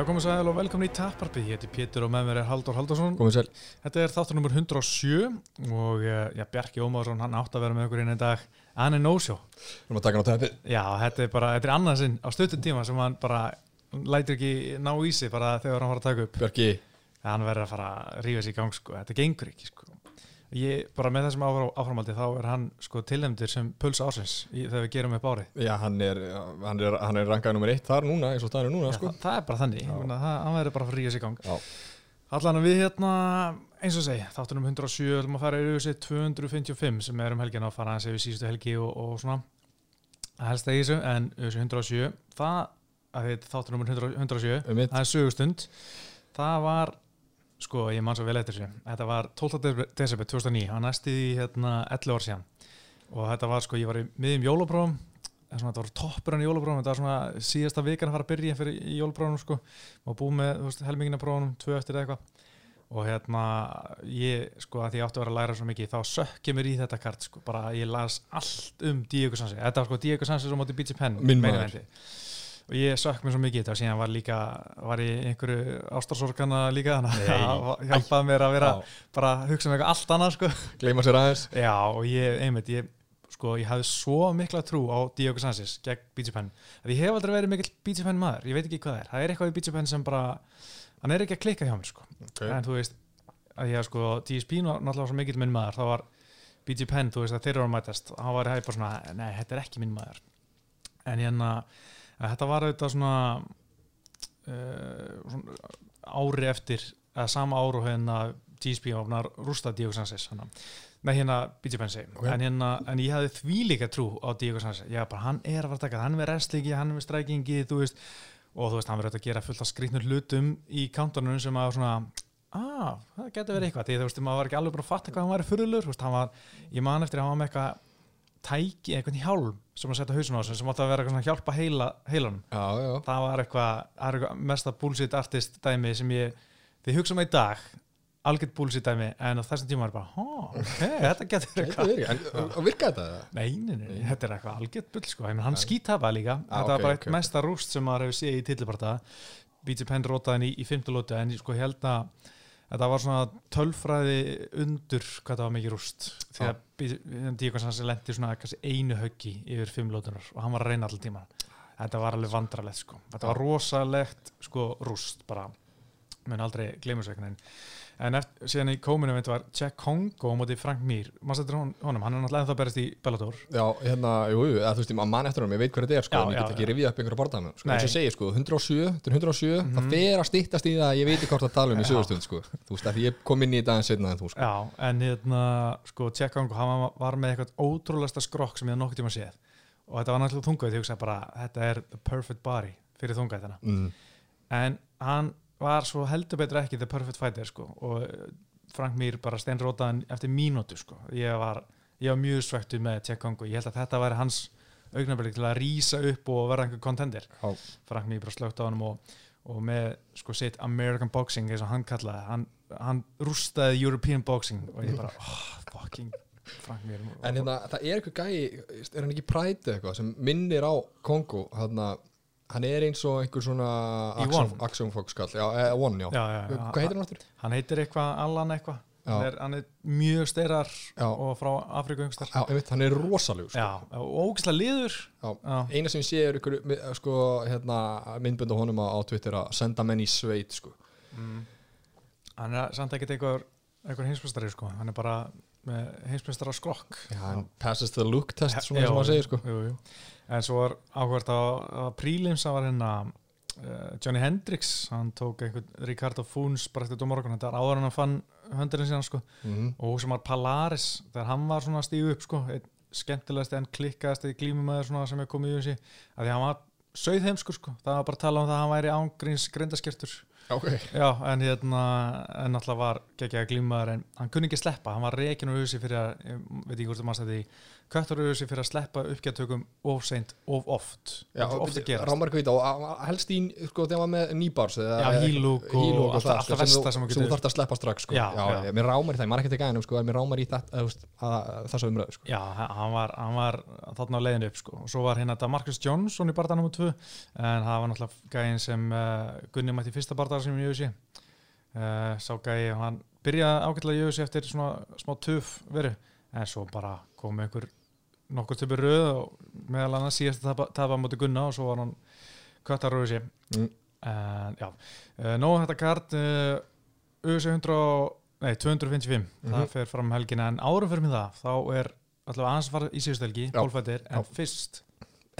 Já, komið sæl og velkomin í Tapparpið, ég heiti Pétur og með mér er Haldur Haldursson. Komið sæl. Þetta er þáttur nummer 107 og eh, já, Bjarki Ómarsson, hann átt að vera með okkur inn í dag. Hann er no-show. Við erum að taka hann á teppið. Já, þetta er bara, þetta er annað sinn á stuttum tíma sem hann bara lætir ekki ná í sig bara þegar hann var að taka upp. Björki, Hann verður að fara að rífa sig í gang, sko. Þetta gengur ekki, sko. Ég, bara með þessum áfram, áframaldi, þá er hann sko tilnæmdur sem puls ásins í, þegar við gerum upp árið. já, hann er, hann er, hann er rankað nummer eitt þar núna, eins og það er núna, Já, sko. það, það er bara þannig, það, hann verður bara að rífa sig í gang. Já. Allan við hérna, eins og segi, þáttunum 107, ætlum að fara yfir þessi 255 sem er um helgina að fara að segja við síðustu helgi og, og svona að helsta í þessu, en þessu 107, það, að þetta þáttunum 107, Um það er sögustund, það var, sko, ég man svo vel eftir þessu, þetta var 12. desember 2009, það næsti í hérna 11 ár síðan. Og þetta var, sko, ég var í miðjum svona, þetta var toppurinn í jólaprófum, þetta var svona síðasta vikan að fara að byrja fyrir í jólaprófunum, sko, og búið með, þú veist, helmingina prófunum, tvö eftir eitthvað. Og hérna ég sko að því ég átti að vera að læra svo mikið þá sökki mér í þetta kart sko. Bara ég las allt um Diego Sansi þetta var sko Diego Sansi sem átti Beach Pen Minn meira maður. en þið. Og ég sökk mér svo mikið í þetta og síðan var líka var ég einhverju ástarsorgana líka þannig að hjálpaði mér að vera Já. bara að hugsa um eitthvað allt annað sko Gleyma sér aðeins. já og ég einmitt ég sko ég hafði svo mikla trú á Diego Sansis gegn Beach Pen að ég hef aldrei verið mikill Beach Pen maður ég veit ekki hvað það er það er eitthvað í Beach Pen sem bara hann er ekki að klikka hjá mér sko Okay. en þú veist að ég að sko nú- náttúrulega svo mikill minn maður þá var BG Penn, þú veist að þeir eru að mætast hann var hæg bara svona, nei þetta er ekki minn maður en hérna þetta var auðvitað svona, uh, svona ári eftir eða sama áru hérna TSP ofnar rústa Diego Sanchez hana. með hérna BG Penn segi Ok. en, hérna, en ég hafði því líka trú á Diego Sanchez var bara, hann er að fara að taka, hann er með restlíki hann er með strækingi, þú veist og þú veist, hann verður auðvitað að gera fullt af skrýtnur hlutum í counterunum sem að svona ah, það getur verið eitthvað, því þú veist, maður var ekki alveg bara að fatta hvað hann væri fyrirlur, þú veist, hann var ég man eftir að hann var með eitthvað tæki, eitthvað hjálm sem að setja hausun á sig sem átti að vera svona að hjálpa heila, heilanum. Já, já. það var eitthvað, er eitthvað mesta bullshit artist dæmi sem ég þið hugsa um í dag, algjört bullshit dæmi en á þessum tíma var ég bara, hó, ok, þetta getur eitthvað. er og virkaði þetta? Nei, nei, nei, nei, þetta er eitthvað algjört bull sko, en hann skítapa líka. Ah, þetta var ok, bara eitt ok. mesta rúst sem maður hefur séð í tilliparta BG Penn rótaðin í, í fymtu lótu en ég sko held að þetta var svona tölfræði undur hvað það var mikið rúst. Því að Díkons hans lendi svona einu höggi yfir fimm lótunar og hann var að reyna allir tíma þetta var alveg vandralegt sko. Þetta var rosalegt sko rúst bara. Mun aldrei glemusveikna en eftir, síðan í kominu var Jack Kongo móti Frank Mir. Honum, hann er náttúrulega ennþá að berast í Bellator. Já, hérna, jú, jú, þú veist, mann eftir honum, ég veit hvað þetta er, sko, Já, en ég get ekki já. rifið upp einhverja borðana, sko, eins og ég segi, sko, 107, þetta er 107, það Mhm. fer að stýttast í það að ég veit ekki hvort að tala um í sögustund, sko, þú veist, því ég kom inn í aðeins setna en þú, sko. Já, en hérna, sko, Jack Kongo, hann var- með eitthvað ótrúlegasta skrokk sem ég hef nokkuð tíma séð. Og þetta var náttúrulega þungað, ég hugsaði bara þetta er the perfect body fyrir þungað þarna Mm. en hann var svo heldur betur ekki the perfect fighter, sko og eh, Frank Mir bara steinrótaðan eftir mínútu, sko, ég var ég var mjög svektu með Jack Kongo, ég held að þetta væri hans augnablik til að rísa upp og verða einhver contender. Já. Frank Mir bara slögt á hann og, og með sko sitt American Boxing eins og hann kallaði, hann, hann rústaði European Boxing og ég bara oh, fucking Frank Mir. En hérna, það er eitthvað gæi, er hann ekki prætið eitthvað sem minnir á Kongo, hérna, hann er eins og einhver svona One? action fókskall, já, eh, one, já. já, já, Hvað heitir hann aftur? hann heitir eitthvað Allan eitthvað hann er, hann er mjög steirar og frá Afriku yngstar Já, einmitt, hann er rosalug, sko. og ógislega liður Eina sem ég sé er ykkur, sko, hérna, myndbund á honum á, Twitter að senda menn í sveit, sko. mm. hann er samt ekkert eitthvað eitthvað heimsmestari sko, hann er bara með heimsmestara skrokk passes the look test, svona sem hann segir, sko. jú, jú. en svo var áhvert á prílims að var hérna uh, Johnny Hendricks. Hann tók einhvern Ricardo Funes bara eftir dómarokon, þetta var áður en hann fann höndurinn síðan sko, Mm og sem var Palaris þegar hann var svona að stígu upp sko einn skemmtilegasti en klikkaðasti glímumæður svona sem er komið í þessi, að því hann var sögðheimskur sko, það var bara að tala um það að hann væri ángríns grindaskirtur ok. Já, en hérna, en náttúrulega var geggjaði glímaður en hann kunni ekki sleppa, hann var reikin úr húsi fyrir að, ég veit ekki hvort það maður stæði köttur úr húsi fyrir að sleppa uppgjæðtökum of seint, of oft, Já, of oft að gera Rámar Hvita og helst í, sko, þegar maður með nýbárs eða, Já, hílúk og alltaf- það, alltaf sko, versta sem þú getur- þú þarft að sleppa strax sko. Já, já, já. mér rámar í það, ég man ekki til gænum sko, mér rámar í þessu umröðu sko. Já, hann var, hann var þarna á leiðinu upp sko. og svo var hérna þetta Marcus Johnson í barða nr. 2 en það var náttúrulega gæðin sem uh, Gunni mætti fyrsta barða sem í UFC uh, sá gæði hann byrjaði ágætlega í UFC eftir svona smá töf veru en svo bara kom einhver nokkur töfur röð og meðal annars síðast að tapa á móti Gunna og svo var hann köttar úr UFC Mm. en já, uh, nóg þetta kart uh, UFC 100 og- nei, 255 Mhm. það fer fram um helgina en árum fyrir mig það þá er að fara í Já. bólfættir, en Já. fyrst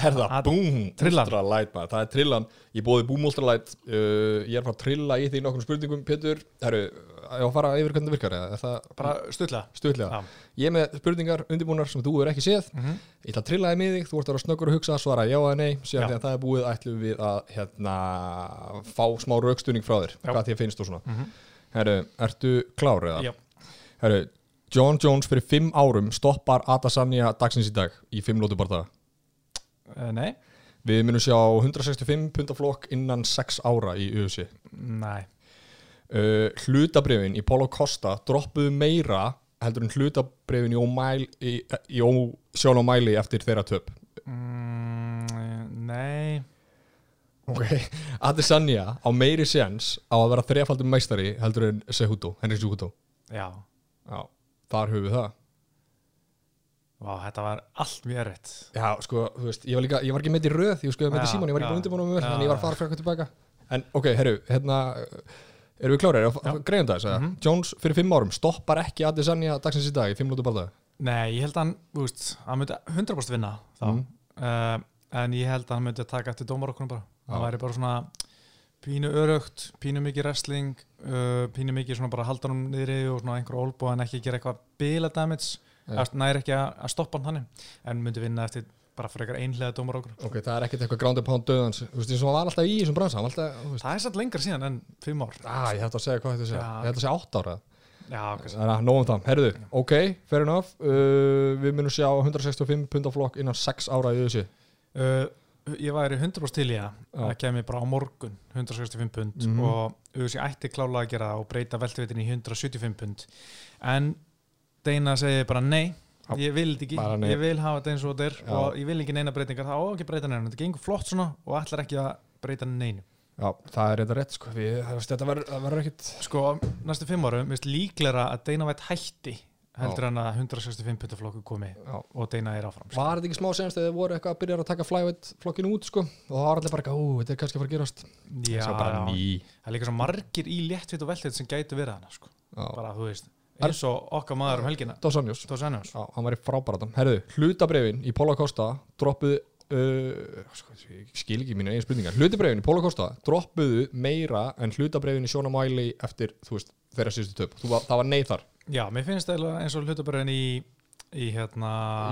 Herða, Að- búm, Trillan. Ultra Light maður, það er trillan Ég bóði búm Ultra Light uh, Ég er að fara að trilla í því nokkrum spurningum Pétur, herru, ég var að fara yfir hvernig það virkar er það bara stutla stuðlega Já. Ég er með spurningar undirbúnar sem þú er ekki séð mm -hmm. Ég ætla að trilla þið með þig, þú ert að vera snöggur að hugsa svara já eða nei, síðan Já. þegar það er búið ætlum við að hérna, fá smá raukstunning frá þér, Já. hvað þér finnst og svona Mm Herru, ertu klár eða? Já. Herru, John Jones fyrir fimm árum stoppar Adesanya dagsins í dag í fimm lótu bara uh, nei, Við munum sjá 165 pundaflokk innan 6 ára í UFC. nei Uh, hlutabrifin í Polo Costa droppuðu meira heldur en hlutabrifin í, í, í Ó- Sean O'Malley eftir þeirra töp. mm, nei Ok. Adesanya á meiri séns á að vera þrefaldum meistari heldur en Cejudo, Henry Cejudo. já, Já, þar höfum við það. Vá, þetta var allt mjög erfitt Já, sko, þú veist, ég var, líka, ég var ekki með í röð, ég var með í Já, síman, ég var ekki búin undirbúin vel, já. þannig ég var að fara eitthvað tilbaka. En ok, herru, hérna, erum við klárir, Já. greiðum það þess Mhm. Jones fyrir fimm árum stoppar ekki Adesanya dagsins í dag í fimm lútu baldaði. nei, ég held að hann, þú veist, hann myndi 100% vinna þá Mhm. uh, en ég held að hann myndi að taka eftir dómarokkunum bara það Já. væri bara svona pínu örugt, pínu mikið wrestling uh, pínu mikið svona bara halda hann niðri og svona einhver olbú en ekki gera eitthvað bila damage. Næri ekki að, að stoppa hann þannig, en myndi vinna eftir bara frekar einhlega dómarokkur Ok, það er ekkert eitthvað ground and pound döðans, þú veist, eins og hann var alltaf í þessum bransa, alltaf, það er satt lengra síðan en fimm ár. Ah, ég hætti að segja hvað þetta segja, ég hætti að segja átt ára. já, kannski Það er nóg um það, herruðu, ok, fair enough, uh, við munum sjá 165 pundaflokk innan 6 ára í þessu. Uh, ég væri 100% til Já. það kemur bara á morgun 165 pund Mhm. og auðvitað ætti klála að gera og breyta veltvitin í 175 pund. En Deina segir bara nei Já. ég vil þetta ekki, ég vil hafa þetta eins og þetta er Já. og ég vil ekki neina breytingar þá á ekki breyta neina, þetta gengur flott svona og ætlar ekki að breyta neinu Já, það er þetta rétt, sko, við, þetta verður- það ekkert, sko, næstu fimm árum veist líklega að Deina vært hætti heldur en að 165 pundaflokku komi já. og Deina er áfram Var þetta ekki smá senast þegar þið voru eitthvað að byrja að taka flyweight flokkinu út, sko, og það var allir bara eitthvað, ú, þetta er kannski að fara að gerast. já, já. það er líka svo margir í léttvitt og veltvitt sem gætu verið hana sko. Já. bara þú veist eins og okkar maður um helgina Dos Anjos. Já, hann var í frábæratum. Herðu, hlutabrefin í Póla Costa droppuðu, uh, sko, skil ekki mínu eigin spurningar, hlutabrefin í Póla Costa droppuðu meira en hlutabrefin í Sjóna Mæli eftir, veist, þeirra síðustu töp. Þú var, það var nei þar. já, mér finnst það eins og hlutabörðin í í hérna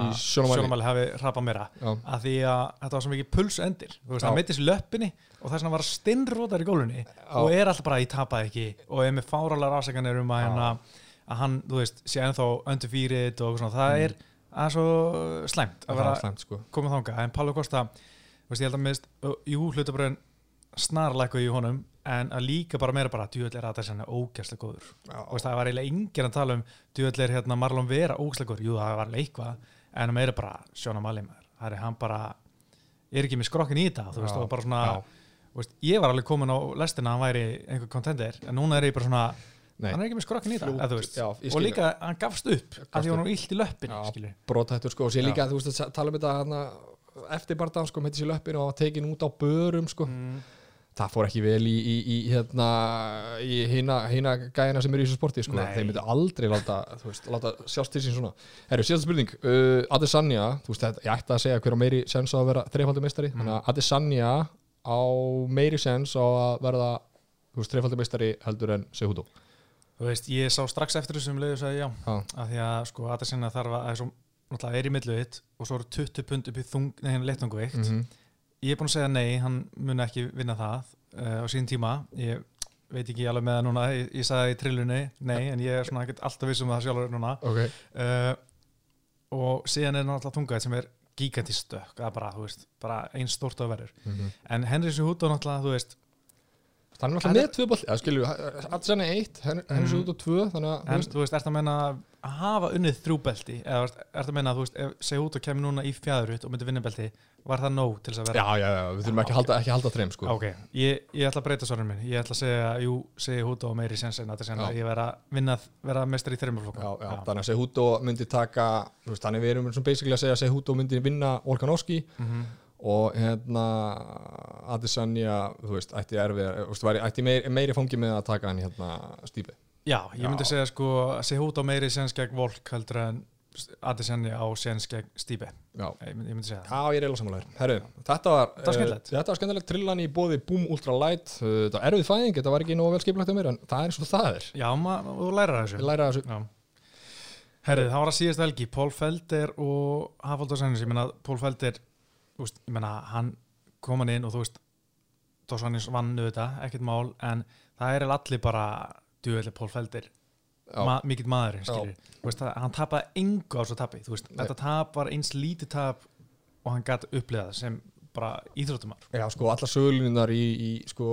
Í O'Malley. Sjónamæli hafi rapað meira Já. að því að þetta var svo mikið puls endir þú veist, Já. hann meittist í löppinni og vegna var stinnrótar í gólunni og er alltaf bara, ég tapaði ekki og er með fáralega rásakanir um að, hérna, að hann, þú veist, sé ennþá undefeated og svona, það er það er svo slæmt að Það vera slæmt, sko. komið þanga, en Pálu Kosta þú veist, ég held að minnst, jú, hlutabröðin snarlækuði í honum en að líka bara meira bara, djúvel er að þessi ógæslega góður. Já. og það var eiginlega enginn að tala um djúvel er hérna Marlon Vera ógæslega góður. Jú, það var eitthvað, en meira bara Sjóna Malimar, það er hann bara er ekki með skrokkin í þetta þú veist, Já. og bara svona, veist, ég var alveg komin á lestina að hann væri einhver contender, en núna er ég bara svona Nei. hann er ekki með skrokkin í veist já, og líka, hann gafst upp af því hann var illt í löppin, Já. skilur brotættur sko og sér líka þú veist að tala um þetta hana, eftir barndan sko með þessi löppin og var tekin út á börum sko mm. það fór ekki vel í, í, í hérna í hina, hina gæjina sem eru í þessu sporti sko Nei. þeir myndu aldrei láta, þú veist, láta sjást til sín svona Herru, síðast spurning, uh, Adesanya þú veist, þetta- ég ætti að segja hver á meiri sens á að vera þreifaldi meistari, Mm. þannig að Adesanya á meiri sens á að verða þú veist, þreifaldi meistari heldur en Cejudo Þú veist, ég sá strax eftir þessum leiðu og sagði já, af því að sko Adesinna þarf að, er svo, náttúrulega er í milluðitt og svo eru 20 pund upp í þung, neina lettungveikt. -hmm. Ég er búin að segja nei, hann mun ekki vinna það uh, á sín tíma. Ég veit ekki alveg með það núna, ég, ég sagði í trillunni nei, en ég er svona ekkert alltaf vissum það sjálfur núna. Ok, uh, og síðan er náttúrulega þungaðið sem er gigantistökk, það er bara, þú veist, bara eins stórt að verður, mm en Henry Cejudo náttúrulega, þú veist, hann er alltaf með tvö boll eða skilju, Adesanya eitt henni Mm. svo út á tvö þannig að, en þú veist, ert að menna að hafa unnið þrjú belti, eða ert að menna að þú veist, ef Cejudo kemur núna í fjæðurut og myndi vinna belti, var það nóg til þess að vera? Já, já, já, við þurfum ekki að halda, halda þreim, sko. Ok, ég, ég ætla að breyta svarinu minn Ég ætla að segja, jú, segja Húta og meiri sens en að Já. ég vera að vinna vera mestar í já, þreymurflokkum já, þannig og hérna Adesanya, þú veist, ætti erfið þú veist, væri, ætti meiri, meiri fangi með að taka hann hérna stípi Já, ég myndi Já. segja sko segja Húta og meiri sens gegn Volk heldur en Adesanya á sens gegn Stíbe já, ég, myndi- ég myndi segja það. Já, ég er eiginlega samanlegar. Herru, þetta var Þetta var skemmtilegt. eh, þetta var skemmtilegt trillan í bóði Boom Ultra Light. Uh, Þetta var erfið fæðing, þetta var ekki nógu vel skipulagt um mér en það er eins og það er. Já, maður, þú læra Við þessu. Læra þessu. Já. Herrið, það var að síðast helgi, Pól Felder og Hafaldur Sænis, ég meina Pól Felder, þú veist, ég meina hann kom hann inn og þú veist Dósanis vann auðvitað, ekkert mál en það er allir bara duðlega Pól Felder Já. ma mikill maðurinn, Já. skilur þú veist, hann tapaði engu á svo tapi þú veist, Nei. þetta tap var eins lítið tap og hann gæti upplifað sem bara íþróttumar Já, sko, allar sögulinunar í, í sko,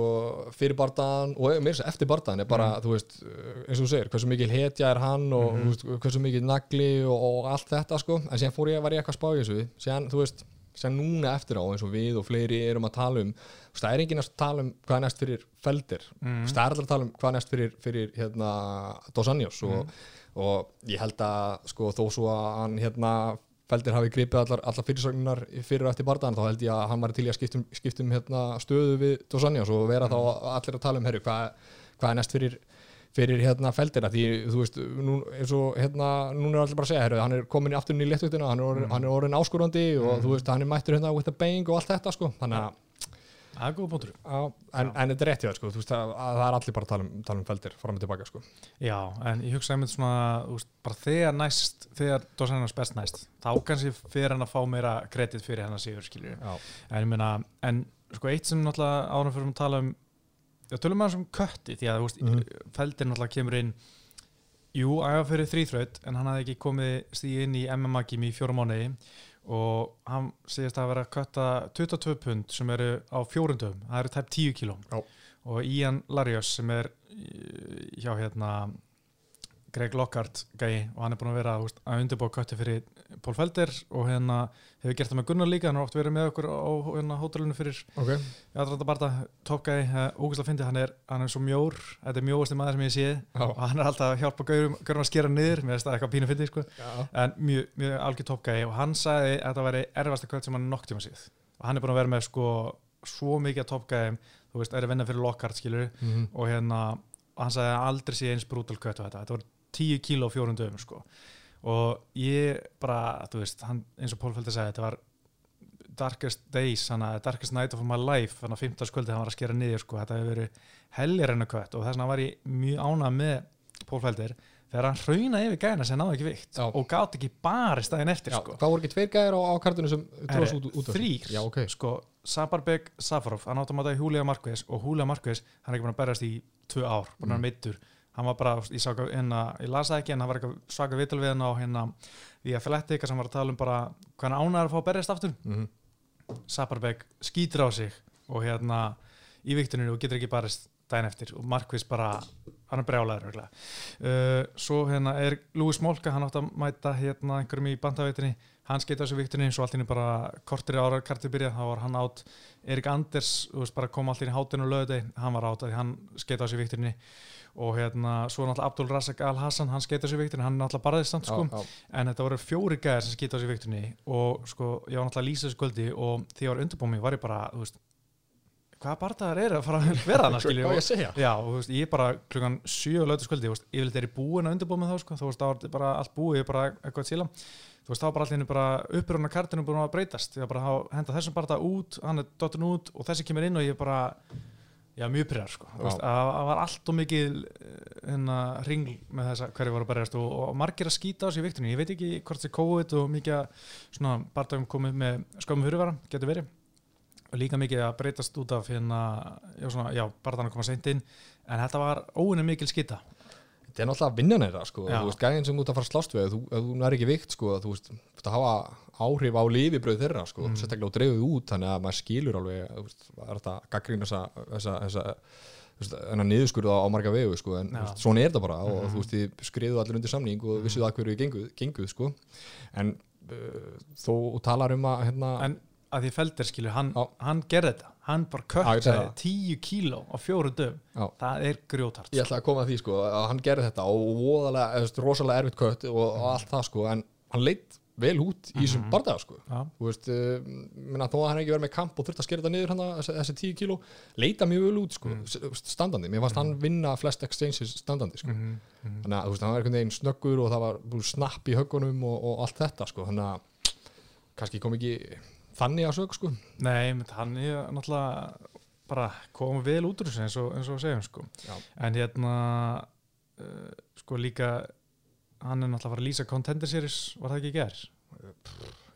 fyrir bardaðan og þess að eftir bardaðan er bara, þú veist, uh, eins og þú segir hversu mikil hetja er hann og þú veist, hversu mikil nagli og, og allt þetta sko, en síðan fór ég, eitthvað að spá í þessu. Síðan, þú veist, síðan núna eftir á eins og við og fleiri erum að tala um það er enginn að tala um hvað næst fyrir feldir, mm. mm. það er allir að tala um hvað næst fyrir, fyrir hérna, Dos Anjos og, og ég held að sko, þó svo að hann hérna Feldir hafi gripið allar, allar fyrirsögnunar fyrir og eftir bardaðan, þá held ég að hann var til í að skiptum, skiptum hérna, stöðu við Dos Anjos og vera þá allir að tala um herru, hvað, hvað er næst fyrir, fyrir hérna Feldina, því þú veist nú, eins og hérna, núna er allir bara að segja herru, hann er komin í afturinn í léttutina, hann orðin, hann er orðin áskurandi og þú veist, hann er mættur hérna with a bang og allt þetta sko, þannig að það er góð Já, en, en þetta er rétt í það sko, þú veist að, að það er allir bara að tala um, tala um feldir fram og tilbaka sko. Já, en ég hugsa einmitt svona, þú veist, bara þegar næst, þegar Dósanarnas best næst, þá kannski fyrir hann að fá meira kredit fyrir hennar sigur, skiljur. Já, En en sko eitt sem náttúrulega árum fyrir að tala um, já, tölum hans um kötti, því að, veist, Mhm. feldir náttúrulega kemur inn, jú, æfa fyrir þrýþraut, en hann hafði ekki komið stíð inn í MMA-gimi í fjóra mánuði. Og hann segist að vera að kötta 22 pund sem eru á fjórundum, það eru tæp 10 kíló. Og Ian Larios sem er í- hjá hérna Greg Lockhart gæi og hann er búin að vera veist, að undirbúa kötti fyrir Pól Felder og hérna hefur gert það með Gunnar líka hann har oft verið með okkur á hérna, hótelinu fyrir ok. aðranda barða, toppgæi, ógæslega fyndi hann er, hann er svo mjór, þetta er mjóasti maður sem ég sé. Já. og hann er alltaf að hjálpa gaurum, gaurum að skera niður, mér finnst það eitthvað pínu fyndi sko. En mjög, mjög algjör toppgæi og hann sagði að þetta væri erfasta kött sem hann nokk tíma síð og hann er búin að vera með sko svo mikið veist, er að Mhm. og hérna hann sagði aldrei sé eins brútal kött og þetta. Þetta voru 10 kíló á fjórun döfum sko. og ég bara þú veist, hann, eins og Pól Feldur sagði þetta var darkest days hana, darkest night of my life þannig að 15. skvöldi hann var að skera niður sko. þetta hefur verið hellir enn að kött og þess vegna var ég mjög ánað með Pól Feldur þegar hann hrauna yfir gæna sem náði ekki vikt Já. og gátt ekki bara stæðin eftir Já, sko. hvað voru ekki tveir gæðir á, á kartinu sem tróðs út, út þrýr Já, ok sko, Sabarbek Safarov, hann átt að máta í Julia Marquez og Julia Marquez, hann er ekki búin að berjast í tvö ár, búin að Mm. meittur hann var bara, ég sá ekki, hérna, ég las það ekki en hann var eitthvað svaka vital við hann á hérna í Athletic sem var að tala um bara hann ánæður að fá að berjast aftur Mhm. Sabarbek skýtur á sig og hérna í viktuninu og getur ekki barist daginn eftir og Marquez bara hann er brjálæður uh, svo hérna er Lewis Molka hann átt að mæta hérna einhverjum í bandaveitinni. Hann skeiti á sig viktunni svo allt í einu bara kortir ára kartið byrja þá var hann átt Erik Anders kom allir í hátinu og löði hann var átt að hann skeiti á sig viktunni og hérna svo náttúrulega Abdul Razak Al Hassan hann skeiti á sig viktunni hann náttúrulega barðist samt sko. Já, já. en þetta voru fjóri gæðar sem skýta á sig viktunni og sko, ég var náttúrulega að lýsa þessu kvöldi og því ég var undirbúið mig var ég bara, þú veist hvaða bardaðar er að fara að vera ég að segja? Já, og veist, ég bara klukkan 7 á lögutaskvöldi, þú veist, yfirleitt er ég búin að undirbúið með þá, sko, þú veist, þá var bara allt búið, ég er bara eitthvað að síla, þú veist, þá bara allir bara á kartinu búin að breytast, ég bara að henda þessum barða út, hann er dottin út og þessi kemur inn og ég bara, já, mjög pyrjar, sko, þú veist, að það var allt og mikið hérna ringl með þessa hverju voru að berjast og, og margir að skýta á sig viktinu, ég veit ekki hvort þið líka mikið að breytast út af hérna, já, svona, já, bara þannig að koma seint inn en þetta var óinni mikil skita þetta er náttúrulega vinnan þeirra sko. Já. þú veist, gæðin sem út að fara að slást við þú, þú er ekki vikt, sko, þú veist, að hafa áhrif á lifibröð þeirra sko, Mm. sérstaklega og dreifðu út, þannig að maður skilur alveg, þú veist, það er þetta gaggrín þessa, þessa, þessa þú veist, þennan niðurskurð á, marga vegu, sko, en veist, svona er þetta bara og Mhm. þú veist, þið skriðu allir undir samning og vissuð að hverju genguð, genguð sko, en uh, þó talar um að, hérna, en að því feldir skilju, hann, hann gerði þetta hann bara það. 10 kíló á fjóru Já. það er grjótart ég ætla að koma að því sko að hann gerði þetta og veist, rosalega erfitt kött og, og allt það sko en hann leitt vel út í þessum Mhm. bardaga sko Já. þú veist, uh, minna, þó að hann ekki verið með kamp og þurft að skera þetta niður hann þessi, þessi 10 kíló leita mjög vel út sko, Mm. standandi mér fannst hann vinna flest exchanges standandi sko. Mhm, mhm. þannig að þú veist, hann var einhvern veginn snöggur og það var snapp í höggunum og, og allt þetta sko, þannig að kannski kom ekki þannig að sög sko. Nei, hann er náttúrulega bara komið vel út úr þessu eins og, eins og segjum sko. Já. en hérna uh, sko líka hann er náttúrulega að fara að lýsa Contender Series var það ekki í ger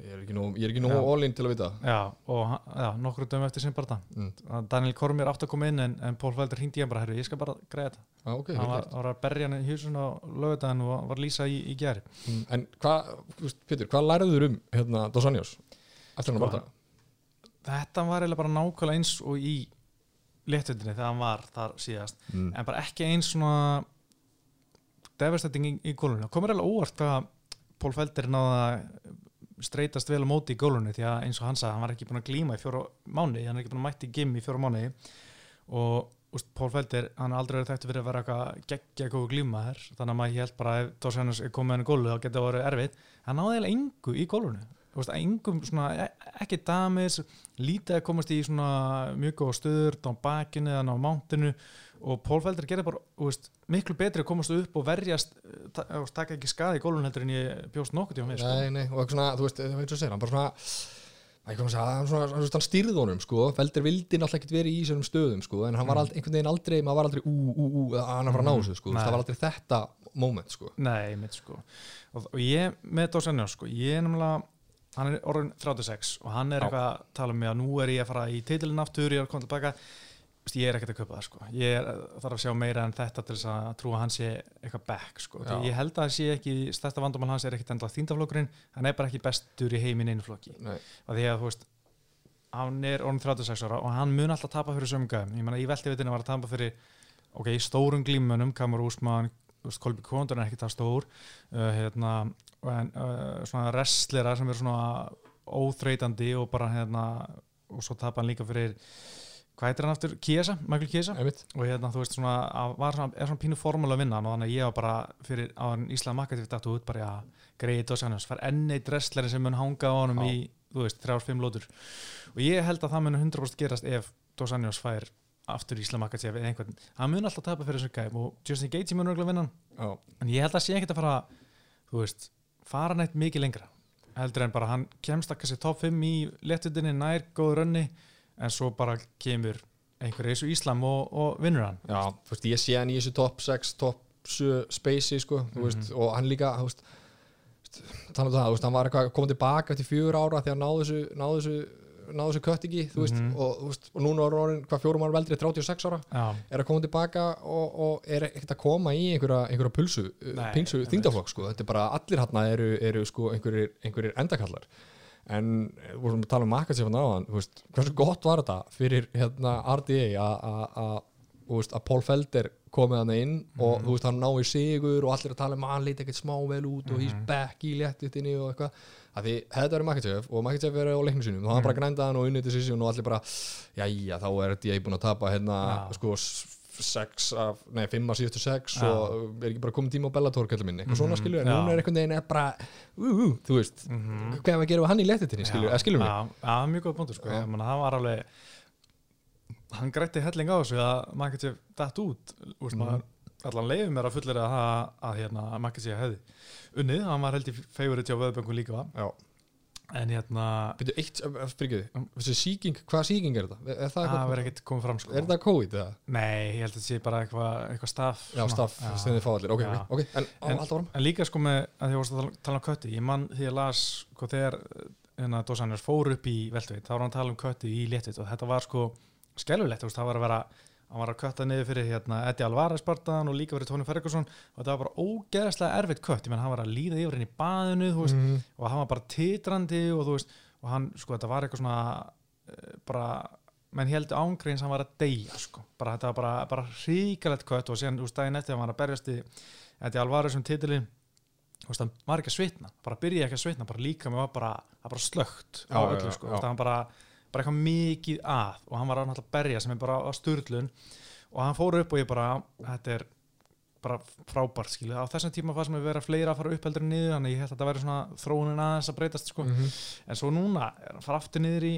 ég er ekki nóg, nóg all-in til að vita. Já, og hann- já, nokkru dögum eftir sem bara mm. það Daniel Kormir átt að koma inn en, en Pól Veldur hringdi ég bara, herru, ég skal bara greiða þetta. Ah, okay, hann var, var að berja hann í húsun á lögudaginn og var að lýsa í, í geri Mm, En hvað, Pétur, hvað læriður um hérna Dos Anjos Sko, þetta var eiginlega bara nákvæmlega eins og í léttundinni þegar hann var þar síðast. Mm. en bara ekki eins svona devastating í, í gólunni komur alveg óvart að Pól Felder náða streytast vel á móti í gólunni því að eins og hann sagði, hann var ekki búin að glíma í fjóra mánu, hann er ekki búin að mætti í gym í fjóra mánu og úst, Pól Felder, hann har aldrei verið þekktu fyrir að vera eitthvað geggja góðu glímaður þannig að maður held bara ef Dórsennus er komið hann í gólu þá getur það verið erfitt. Hann náði eiginlega engu í gólunni veist, engum svona, e- ekki damis lítið að komast í svona mjög góða stöður á bakinu eða á mántinu og Pól Felder gerði bara veist, miklu betri að komast upp og verjast ta þú veist, taka ekki skaði í gólun heldur en ég bjóst nokkuð tíma með sko. Nei, nei, og svona, þú veist, það er eins og segir, hann bara svona ekki segja, hann, stýrði honum sko, Felder vildi náttúrulega ekkert verið í þessum stöðum sko, en hann var Mm. aldrei, einhvern veginn aldrei maður var aldrei, ú, ú, ú, hann er að að ná Mm, þessu sko, nei. það var aldrei þetta moment sko, Nei, mitt sko og, og ég með Dósenjó sko, ég er nefnilega hann er orðin 36 og hann er eitthvað að tala um mig að nú er ég að fara í titilin aftur, ég er að koma tilbaka. Ég er ekkert að kaupa það sko. Ég er, þarf að sjá meira en þetta til þess að trúa að hann sé eitthvað back sko. Því ég held að það sé ekki, stærsta vandamál hans er ekkert endla þýndaflokkurinn, hann er bara ekki bestur í heiminn einu flokki. Og því að þú veist hann er orðin 36 ára og hann mun alltaf tapa fyrir sömum gæðum, ég meina í veltivitinu var að tapa fyrir ok, stórum glímunum Kamur Úsmann, Kolby Kondur er ekki það stór uh, hérna, en, uh, svona wrestlera sem eru svona óþreytandi og bara hérna og svo tapa hann líka fyrir hvað heitir hann aftur, Kiesa, Michael Kiesa og hérna þú veist svona, svona er svona pínu formúla að vinna hann og þannig að ég var bara fyrir á hann Ísland Makatíf dættu út bara að greiði Dósanjós, fær enn eitt wrestleri sem mun hanga á Já. í, þú veist, þrjár, fimm lótur. Og ég held að það mun 100% gerast ef Dósanjós fær aftur Ísland Makatíf eða einhvern, hann mun alltaf tapa fyrir þessu gæm og Justin Gaethje mun örgulega vinna hann. En ég held að sé ekkert að fara þú veist, fara neitt mikið lengra heldur en bara hann kemst að kannski top 5 í léttundinni nær góður rönni en svo bara kemur einhverju eins og Íslam og, og vinnur hann já, þú veist, ég sé hann í þessu top 6, top 7 spacey sko, þú veist, Mhm. og hann líka þú veist, að það, þú veist, hann var komið tilbaka eftir fjögur ára því að náðu þessu náðu þessu, náðu þessu kött ekki, veist, Mhm. og, veist, og núna er orðin hvað fjórum ára veldri, 36 ára Já, er að koma tilbaka og, og er ekkert að koma í einhverja, einhverja pulsu, pinsu einmitt. þingdaflokk sko, þetta er bara allir hérna eru, eru sko einhverjir, einhverjir endakallar en eh, við vorum að tala um Makassef náðan, þú veist, hversu gott var þetta fyrir hérna RDA að- að- að að Paul Felder komið hann inn og Mhm. þú veist, hann náði sigur og allir að tala um að hann lít ekkert smá vel út og he's Mhm. back í léttutinni og eitthvað að því hefði verið Makassef og Makassef verið á leiknum sínum þá hann bara Mhm. grændaði hann og unnið decision og allir bara jæja, þá er þetta ég búin að tapa hérna, Já. sko, s- sex af, nei, fimm af síðustu sex Já. og er ekki bara komið tíma á Bellator kallum minni, eitthvað svona Mhm, skilur en já. núna er einhvern veginn bara, ú, ú, þú veist mm hvað er að gera við hann í léttutinni, skilur, eða skilur mig Já, mjög góð punktur sko meina, það var alveg hann grætti helling á þessu að Makassef datt út úst, Mhm. maður, allan leiði mér að fullir að, að, að hérna, Makassef hefði unnið, hann var held í favorite hjá Vöðböngu líka Já. en hérna, Byrju, eitt, fyrirgeðu, þessi síking, hvað síking er þetta? Er það það eitthvað, verður ekkert komið fram sko er þetta COVID eða? Nei, ég held að þetta sé bara eitthvað eitthva staff Já, svona. staff, Já. sem þið fá allir, ok, Já. ok, en, En- en alltaf varum? En líka sko með að því að þú tala- um kötti ég mann því að las sko þegar hérna, Dósanjós fór upp í veltveit þá var hann að tala um kötti í léttveit og þetta var sko skelvilegt, það var að vera hann var að kötta niður fyrir hérna, Eddie Alvarez bardaðan og líka fyrir Tony Ferguson. Og þetta var bara ógeðslega erfitt kött. Ég menn hann var að líða yfir henni í baðinu veist, Mhm. og hann var bara titrandi og þú veist, og hann, sko, þetta var eitthvað svona eh, bara, menn heldur ángreins hann var að deyja, sko. Bara þetta var bara, bara hríkalegt kött. Og síðan, veist, daginn eftir hann var að berjast í Eddie Alvarez um þú veist, hann var ekki að svitna, bara byrjaði ekki að svitna. Bara líka með var bara, það bara slögt á öllu, sko, veist, hann bara bara eitthvað mikið að og hann var að berja sem er bara á sturlun og hann fór upp og ég bara, þetta er bara frábært skilu, á þessum tíma fannst mér vera fleira að fara upp heldur niður þannig ég held að þetta væri svona þróunin aðeins að breytast sko. Mhm. en svo núna fara aftur niður í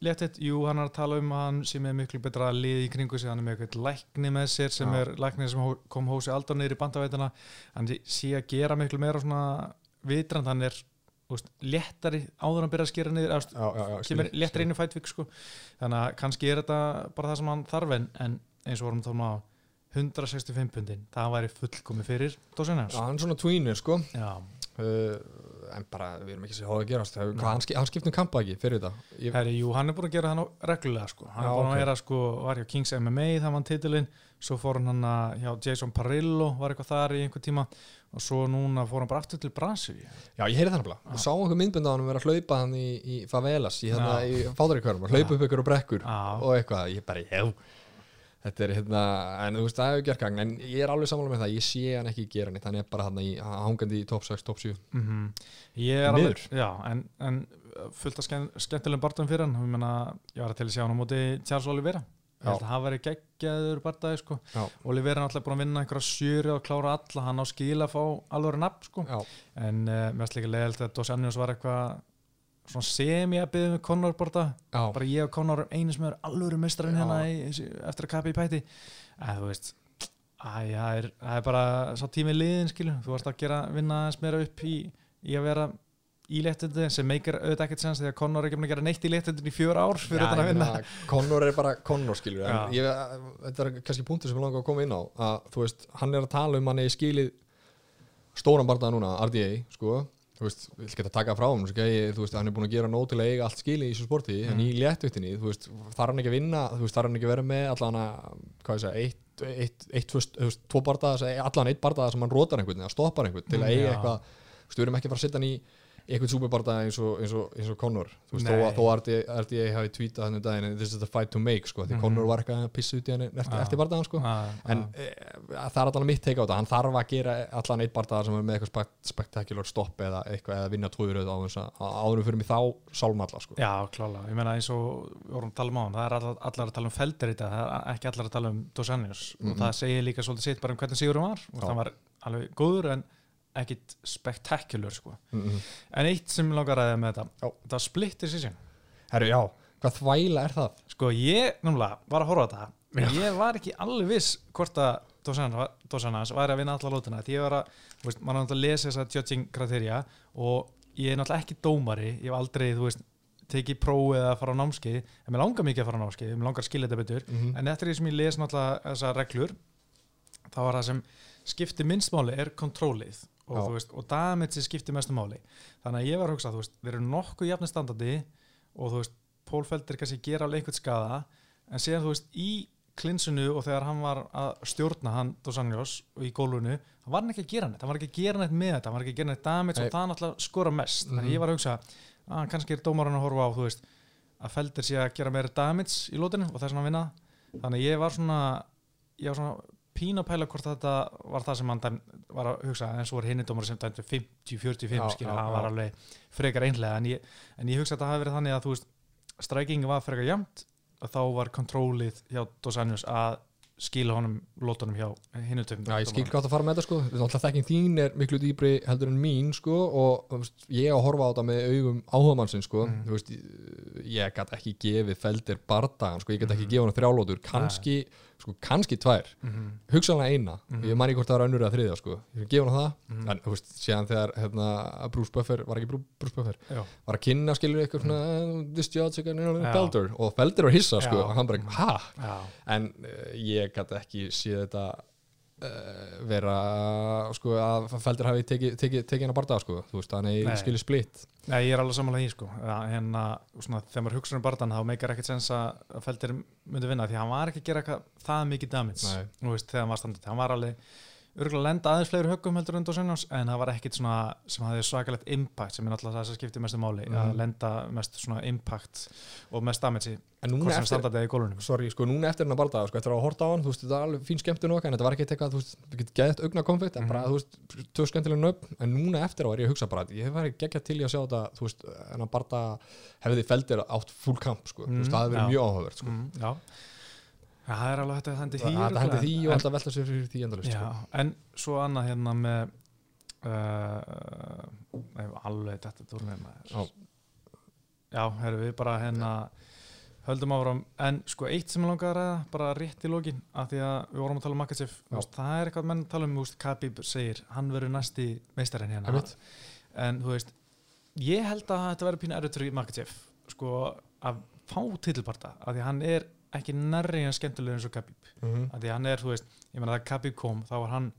léttitt, jú hann er að tala um hann sem er miklu betra að liði í kringu sig hann er með eitthvað lækni með sér sem Já. er lækni sem kom hósi aldar niður í bandaveitana hann sé að gera miklu meira svona vitrand, hann er veist, léttari áður hann byrja að skera niður veist, Já, já, já, kemur skil- léttari inn í fætvík sko. þannig að kannski er þetta bara það sem hann þarf en, en eins og vorum þá á 165 pundin, það væri fullkomi fyrir Dósinars Já, hann er svona tweener sko. Uh, En bara, við erum ekki að segja hvað að gerast. Hvað, hann, ski- hann skiptum kampa ekki fyrir þetta? Ég, Herri, jú, hann er búin að gera það nú reglulega sko. hann Já, er búin ok. að vera sko, var hjá Kings MMA það var titilinn, svo fór hann hann hjá Jason Parillo, var eitthvað þar í einhver tíma. Og svo núna fór hann bara aftur til Brasilíu. Já, ég heyrði þannig að Við sáum einhver myndbund á hann vera að hlaupa hann í, í favelas í, hérna, Já. í fáðurikörnum hlaupa upp ykkur og brekkur Já, og eitthvað, ég bara, já Þetta er hérna, en þú veist, það hefur gert gang en ég er alveg sammála með það, ég sé hann ekki gera neitt hann er bara hann í, hangandi í top 6, top 7 mm ég er Miður. alveg já, en, en fullt af skemmt, skemmtilegum barndum fyrir hann, ég meina ég var til að sjá hann á móti Charles Oliveira. Ég held að það væri geggjaður barndagi sko. Já, Oliveira er náttúrulega búin að vinna einhverja sjöri og klára alla, hann á skil að fá alveg nafn sko. já, en uh, mér finnst líka leiðilt að Dos Anjos var eitthvað svona semi að byggja með Conor borta. Já, bara ég og Conor einu sem er alveg mestrarinn hérna í, eftir að kappa í pæti. En þú veist æ, það, er, það er bara svo tími liðin skilu, þú varst að gera vinna aðeins meira upp í, í að vera í léttindi sem meikir auðvitað ekkert sens þegar Conor er ekki búin að gera neitt í léttindin í fjör ár fyrir þetta að ég vinna. Conor er bara Conor skilur. Ég, þetta er kannski punktur sem ég langar að koma inn á að þú veist, hann er að tala um hann eða skilið stóran barndag núna, RDA sko, þú veist, ætlum ekki að taka frá hann ég, þú veist, hann er búin að gera nóg til að eiga allt skilið í þessu sporti, en í léttvittinni þú veist, þarf hann ekki að vinna, þú veist, þarf hann ekki að vera með allan að, hvað ég segja, eitt eitt, eitt, tvö, þú veist, tvo bardaða allan eitt bardaða sem hann rótar einhvern eða stoppar einhvern til að Mm, eiga já. eitthvað, þú veist, við erum ekki að fara að setja hann í eitthvað súperbardaða eins og, eins og, eins og Conor þú veist, Nei. þó, þó RDA, hafi tweetað hann um daginn this is the fight to make, sko, því Mhm. Conor var eitthvað að pissa út í hann eftir, Já. eftir bardaðan, sko Ah, en ah. e, það er allan mitt teika á þetta hann þarf að gera allan eitt bardaða sem er með eitthvað spekt, spektakular stopp eða eitthvað eða vinna tvoðuröð á þess að áðurum fyrir mig þá sálmalla sko. Já, klála, ég meina eins og við vorum að tala um á hann, það er allar, allar að tala um feldir í þetta, það er ekki allar að tala um Dos Anjos Mhm. og það segir líka svolítið sitt bara um hvernig Sigurum var og Já. það var alveg góður en ekkit spektakulur sko. mm -hmm. En eitt sem langar að ræða með þetta, Já. það var split decision. herru já, hvað þvæla er það? Sko ég, náttúrulega, var að horfa á þetta, en ég var ekki alveg viss hvort að Anjos væri að vinna alla lótuna, því ég var að, veist, maður er náttúrulega að lesa þessa judging kriterja og ég er náttúrulega ekki dómari, ég hef aldrei, þú veist, tekið prófið eða fara á námskeið, en mér langar mikið að fara á námskeið, mér langar að skilja þetta betur, Mm en eftir því sem ég les náttúrulega þessar reglur þá var það sem skipti minnst máli er kontrólið og, veist, og damage skipti mestu máli þannig að ég var að hugsa, þú veist, þeir eru nokkuð jafnir standandi og þú veist, Pólfeldir kannski gera alveg einhvern skada en síðan þú veist, í klinsunu og þegar hann var að stjórna hann Dos Anjos og í gólfinu, hann var ekki að gera neitt hann var ekki að gera neitt með þetta, hann var ekki að gera neitt damage Nei. og það náttúrulega skora mest þannig Mhm. að ég var að hugsa, að kannski er dómarinn að horfa á, þú veist, að Feldir sé að gera meira damage í lótinu og þess vegna vinna þannig að ég var svona ég var svona pín að pæla hvort þetta var það sem hann var að hugsa en svo var hinni dómar sem dæmdi 50-45 Já, skilja, það var alveg frekar einlega en ég, en ég hugsa að þetta hafi verið þannig að þú veist strækingi var frekar jamt og þá var kontrólið hjá Dos Anjos að skila honum lótunum hjá hinnu töfum Já, ég skil gátt að fara með þetta sko. Náttúrulega þekking þín er miklu dýbri heldur en mín sko og veist, ég að horfa á þetta með augum áhugamannsinn sko. Mm. Þú veist, ég- gæti ekki gefið feldir bardagan sko, ég gæti ekki Mhm. gefið hann þrjálótur kannski, sko, kannski tvær -hmm. hugsanlega eina, Mhm. ég man ekki hvort það var önnur eða þriðja sko, ég gefa hann það Mhm. en þú veist, síðan þegar hérna, Bruce Buffer, var ekki Bru- Bruce Buffer Já. var að kynna skilur eitthvað svona this judge again. Felder og Felder var hissa sko, Já. og hann bara, ha? Já. en uh, ég gæti ekki séð þetta vera sko að Felder hafi tekið teki, teki hennar barða sko, þú veist, þannig Nei. ég skilji splitt Nei, ég er alveg samanlega því sko ja, hérna, svona, þegar maður hugsa um barðan þá meikar ekkert sens að að Feldir myndi vinna því að hann var ekki að gera það mikið damage veist, þegar var standið, hann var alveg örgulega lenda aðeins fleiri höggum heldur undan Sennjons en það var ekkit svona sem hafði svakalegt impact sem er náttúrulega það sem skiptir mestu máli Mhm. að lenda mest svona impact og mest damage en núna eftir, sorry, sko, núna eftir hennar barða sko, eftir að horta á hann, þú veist, þetta er alveg fín skemmtun okkar en þetta var ekki eitthvað, þú veist, við getum geðið augna konflikt en Mhm. bara, þú veist, tvö skemmtilega nöfn en núna eftir á er ég að hugsa bara, ég var ekki geggjað til í að sjá þetta, þú veist, hennar barða hefði Felder átt full kamp, sko, þú veist, Mhm, það hefði verið já. það er alveg hægt að hendi því það hendi örugglega, því en- og alltaf velta sér fyrir því endalist, Já, sko. en svo annað hérna með uh, alveg þetta maður Já. Herru við bara hérna höldum áfram, en sko eitt sem ég langaði að ræða, bara rétt í lokin af því að við vorum að tala um Makachev Já. það er eitthvað menn tala um, þú veist, Khabib segir hann verður næsti meistarinn hérna en þú veist ég held að þetta verður pínu erfitt fyrir Makachev sko að fá titilparta af því að hann er ekki nærri en skemmtilegur eins og Khabib Mhm. að því að hann er, þú veist, ég meina það Khabib kom þá var hann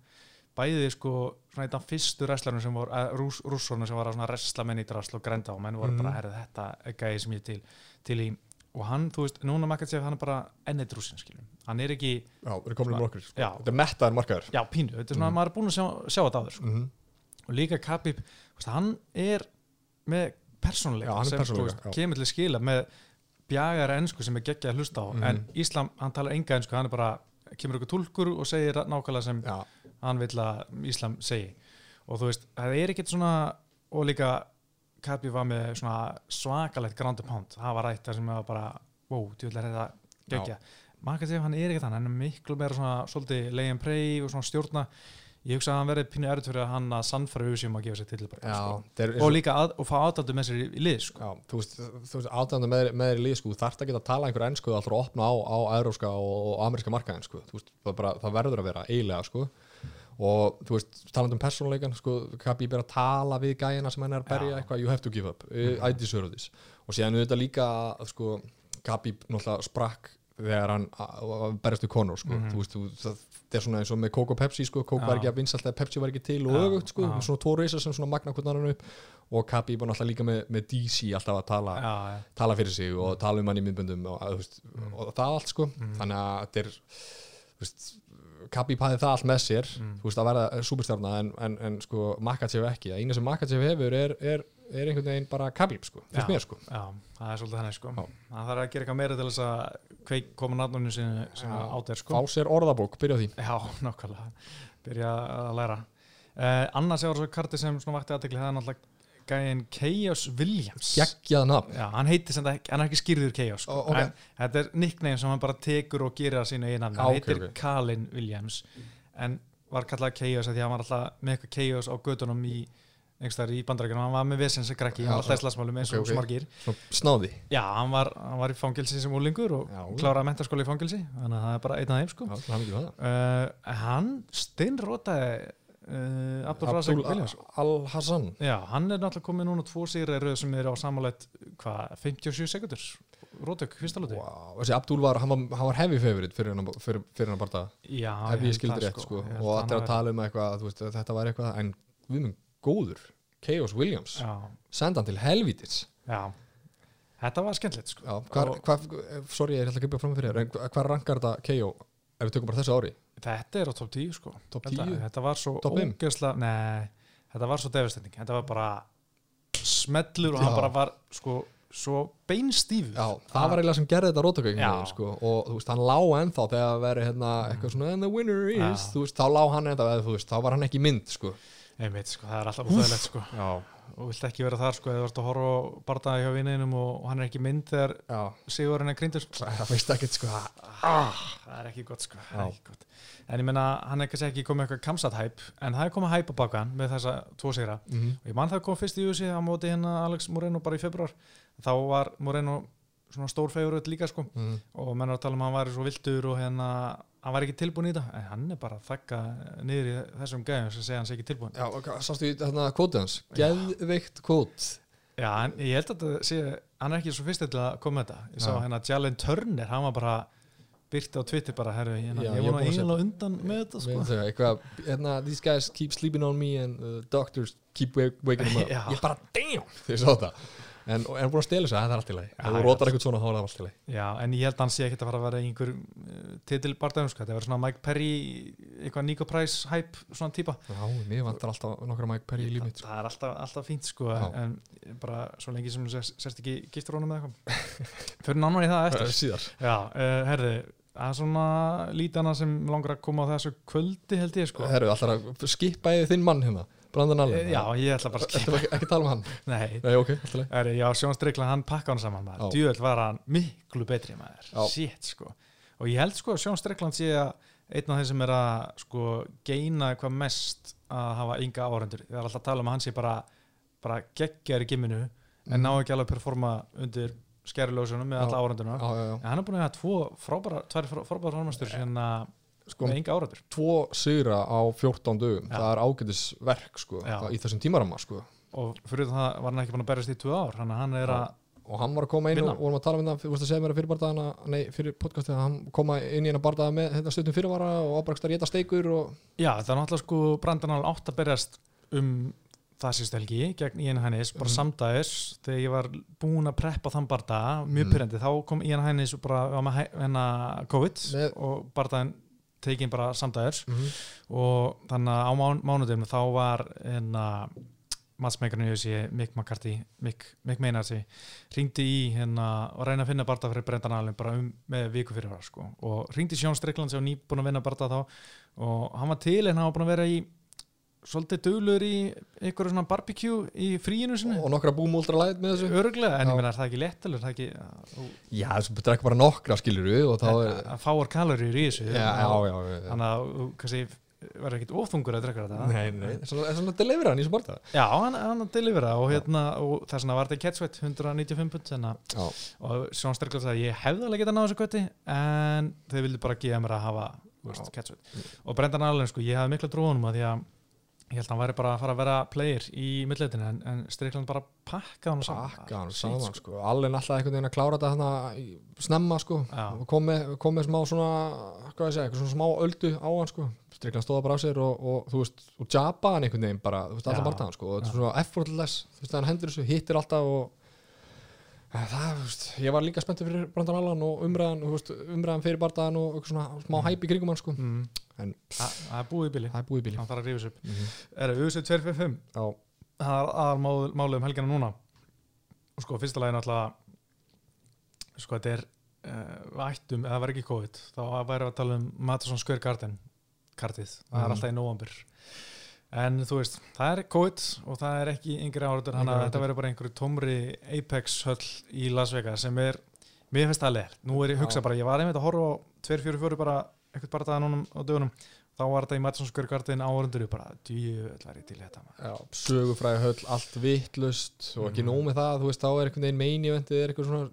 bæði sko svona einn af fyrstu wrestlarinn sem voru uh, rús, rússorna sem var að svona wrestla menn í drasl og grænda og menn voru Mhm. bara, herrið þetta er gæði sem ég er til, til í og hann, þú veist, núna Makachev hann er bara ennið rúsin, skiljum, hann er ekki Já, við erum komin um okkur, sko. Þetta er mettaður markaður já, pínu, þetta er svona, Mhm. maður er búin að sjá, sjá þetta áður, sko. Mhm. og líka Khabib, hann er með persónuleika er sem, þú veist, kemur til skila með bjagara ennsku sem er geggja að hlusta á. Mhm. en Íslam, hann talar enga ennsku, hann er bara kemur ykkur túlkur og segir nákvæmlega sem Já, hann vill að Íslam segi. Og þú veist, það er ekkert svona og líka Khabib var með svona svakalegt ground and pound. Það var rætt þar sem var bara wow, djúðlega er þetta geggja Makachev, hann er ekkert hann, hann er miklu meira svona svolítið lay and pray og svona stjórna ég hugsa að hann verði pínu erut fyrir að hann að sannfæra auðsum að gefa sér til bara, já, sko. og líka að, og fá aðdaldu með sér í, lið sko. Já, þú veist, átönda með, með þér í lið sko, þú þarft ekki að tala einhver ennsku að opna á, á euróska og, og ameríska markaðin sko, veist, það, bara, það verður að vera eiginlega sko og þú veist, talandi um persónuleikan sko, Khabib er að tala við gæjina sem hann er að berja eitthvað, you have to give up, mm. I deserve this og síðan auðvitað líka sko, Khabib náttúrulega sprakk þegar hann berjast við sko. Mhm. þú veist, þú, það er svona eins og með Coke og Pepsi sko, Coke var ekki að vinsalt eða Pepsi var ekki til og öfugt sko, svona tvo reysar sem svona magna hvernig hann upp. Og Khabib var náttúrulega líka með, með DC alltaf að tala já, já, tala fyrir sig og tala um hann í myndböndum og, veist, Mm. og það allt sko. Þannig að þetta er veist, Khabib hafði það allt með sér. Mm. þú veist að verða superstjarna en, en, en sko Makachev ekki, það eina sem Makachev hefur er, er, er einhvern veginn bara Khabib sko, fyrst mér sko já, það er svolítið þannig sko. Það þarf að gera eitthvað meira til þess að kveik koma nafnunum sem, sem átt er sko. fá sér orðabók, byrja því Já, nákvæmlega byrja að læra uh, annars er svo karti sem svona vakti aðtekli það er náttúrulega gæðin Chaos Williams geggjað nafn Já, hann heitir sem það hann er ekki skýrður Chaos sko. Ó, ok. en þetta er nickname sem hann bara tekur og gerir að einu nafni, Já, hann heitir ok. Colin Williams en var kallað Chaos af því að hann var alltaf með eitthvað Chaos á gödunum í einhverstaðar í bandarækjunum, hann var með vesens að krakki, hann var alltaf í slagsmálum eins og ok, ok. okay, smargir Svona snáði. Já, hann var, hann var í fangelsi sem úlingur og Já. kláraði mentaskóla í fangelsi þannig að það er bara einn af þeim sko. Já, er uh, hann steinrótaði uh, Abdul Razak Abdul Williams Al-Hassan Já, hann er náttúrulega komið núna tvo sigri röð sem eru á samanlegt hvað, 57 sekundur rótök, fyrsta lúti wow. þessi Abdul var, hann var, var heavy favorite fyrir hann, fyrir, fyrir hann bara Já, ef ég held skildi það, rétt sko, held og er að tala um eitthvað þetta var eitthvað, en við minn góður Chaos Williams, senda hann til helvítis já Þetta var skemmtilegt sko hvar, Og- hvar, sorry, ég er alltaf að gripa fram fyrir þér hvað rankar þetta KO ef við tökum bara þessu ári? Þetta er á top 10 sko Top Þetta, 10? þetta var svo Nei, þetta var svo devastating Þetta var bara smellur og hann Já. bara var sko svo beinstífur Já, það var eiginlega sem gerði þetta Já. sko, og þú veist, hann lá ennþá þegar það veri hérna eitthvað svona and the winner is, Já. þú veist, þá lá hann ennþá eða þú veist, þá var hann ekki mynd sko. Einmitt, sko, það er alltaf útlæðilegt sko. Já, og vilt ekki vera þar sko eða þú ert að horfa á bardaði hjá vinninum og, og hann er ekki mynd þegar Sigurinn er grindur sko. það veist ekkert sko. Ah, það er ekki gott sko. Er ekki gott. en ég menna hann er kannski ekki komið eitthvað kamsat hæp en það er komið hæp á baka hann með þessa tvo sigra. Mm og ég man það kom fyrst í USA á móti hérna Alex Moreno bara í februar þá var Moreno svona stór feguröld líka sko. Mm. og menn er að tala um að hann væri svo vildur og hérna hann var ekki tilbúin í þetta. En hann er bara að þakka niður í þessum gæðum sem segja hann sé ekki tilbúin Já, og sástu í þarna kvótið hans? Geðveikt kvót. Já, en ég held að þetta sé, hann er ekki svo fyrst til að koma þetta. Ég sá hérna Jalen Turner, hann var bara byrti á Twitter bara, herru, hérna, ég vona eiginlega undan með þetta sko. þegar eitthvað, hérna, these guys keep sleeping on me and uh, doctors keep waking them up. Já. Ég bara, damn, þegar ég sá þetta En en búin að stela þessu, það er allt í lagi. Ef þú rótar eitthvað svona, þá er það allt í lagi. Já, en ég held að hann sé ekkert að fara að vera einhver uh, titilbardagum, sko, þetta verður svona Mike Perry eitthvað Nico Price hype svona típa. Já, mér vantar alltaf nokkra Mike Perry í lífið sko. það er alltaf, alltaf fínt sko Já. en bara svo lengi sem þú sérst, ekki giftur honum eða eitthvað. Fyrir nánar í það eftir. Síðar. Já, uh, herði, það er svona lítana sem langar að koma á þessu kvöldi held ég sko. Herru, alltaf að skipa yfir þinn mann hérna Brandon Allen Eh, Já, ég ætla bara að Þetta skipa var ekki, ekki tala um hann? Nei, Nei, ok, alltaf leið já, Sjón Strikland hann pakka hann saman maður, djúvel var hann miklu betri maður, shit sko. Og ég held sko að Sjón Strikland sé að einn af þeim sem er að sko geina eitthvað mest að hafa ynga áhrendur, það er alltaf að tala um að hann sé bara bara geggjar í gimminu en ná ekki alveg að performa undir skæriljósunum með Já. alla já en hann er búin að hafa tvo frábæra, tvær frá- frábæra Sko, tvo sigra á 14 dögum Já. Það er ágætis verk, sko Já. Í þessum tímaramma, sko og fyrir það var hann ekki búin að berjast í tvö ár þannig að hann er að og hann var að koma inn og vorum að tala um það, þú veist að segja mér að fyrir bardaðana nei, fyrir podcastið að hann koma inn í hennar bardaða með þetta stundum fyrirvara og ábrækstar geta steikur og Já, það er náttúrulega sko Brandon Allen átt að berjast um það síðust helgi gegn Ian Hennis, bara Mhm. samdæðis þegar ég var búin að preppa þann barda mjög Mhm. pyrrandi, þá kom Ian Hennis og bara var með hennar COVID Með- og bardaðin tekin bara samdæðis mm og þannig að á mán, mánudum þá var hérna matsmeikarinn í þessi Mick McCarthy Mick, Mick Meinardi ringdi í hérna og reyna að finna barda fyrir Brendan Allen bara um, með viku fyrir var sko. og ringdi Sjón Strickland sem var nýbúin að vinna barda þá. Og hann var til en hann var búin að vera í svolítið duglur í einhverju svona barbecue í fríinu sinni. Og nokkra búm ultra light með þessu. Öruglega, en Já. ég meina er það ekki lett er það ekki að, já, þessu drekka bara nokkra skilur og þá er að, að fáar kaloríur í þessu já, já, þannig að kannski verður ekkit óþungur að drekka þetta. Nei, nei, svona, svona deliver hann í bardaða Já, hann, hann að delivera og, hérna, og þess vegna var þetta catchweight 195 pund og Sjón Sterkland sagði ég hefði alveg getað náðu þessu kvöti en þau vildi bara gefa mér að hafa catchweight og Brendan Allen sko, ég hafði mikla trúanum að því að ég held að hann væri bara að fara að vera player í millleitinu en, en Strickland bara pakkaði hann saman pakka hann Shit, saman sko. allir alltaf einhvern veginn að klára þetta í snemma sko Já. og kom með, kom með smá svona hvað ég segja, eitthvað svona smá öldu á hann sko Strikland stóða bara á sér og, og þú veist og jabba hann einhvern veginn bara, þú veist, alltaf Já. bardaðan sko og þetta er svona effortless, þú veist, hann hendur þessu hittir alltaf og það, þú veist, ég var líka spenntið fyrir Brandan Allan og umræðan, veist, umræðan fyrir bardaðan og eitthvað svona smá hæp í kringum hann sko. Mm, en það það er búið í bili. Það er búið í bíli hann þarf að rífa sig upp mm -hmm. er það USA 255 Já, það er aðal málið um helgina núna. Og sko fyrsta lagi náttúrulega sko þetta er uh, vættum, eða það var ekki COVID þá væri að tala um Madison Square Garden kartið, það er Mhm. alltaf í november en þú veist, það er COVID og það er ekki yngri áraður hann að þetta verður bara einhverju tómri Apex höll í Las Vegas sem er, mér finnst það leir nú er ég Já. hugsa bara, ég var einmitt að horfa á 2-4-4 bara, eitthvað bara það núna á dögunum þá var þetta í Madison Square Garden áraður bara, djúvel var ég til í þetta sögufræði höll, allt vittlust og ekki Mhm. nóg með það, þú veist, þá er einhvern veginn meini eventið er eitthvað svona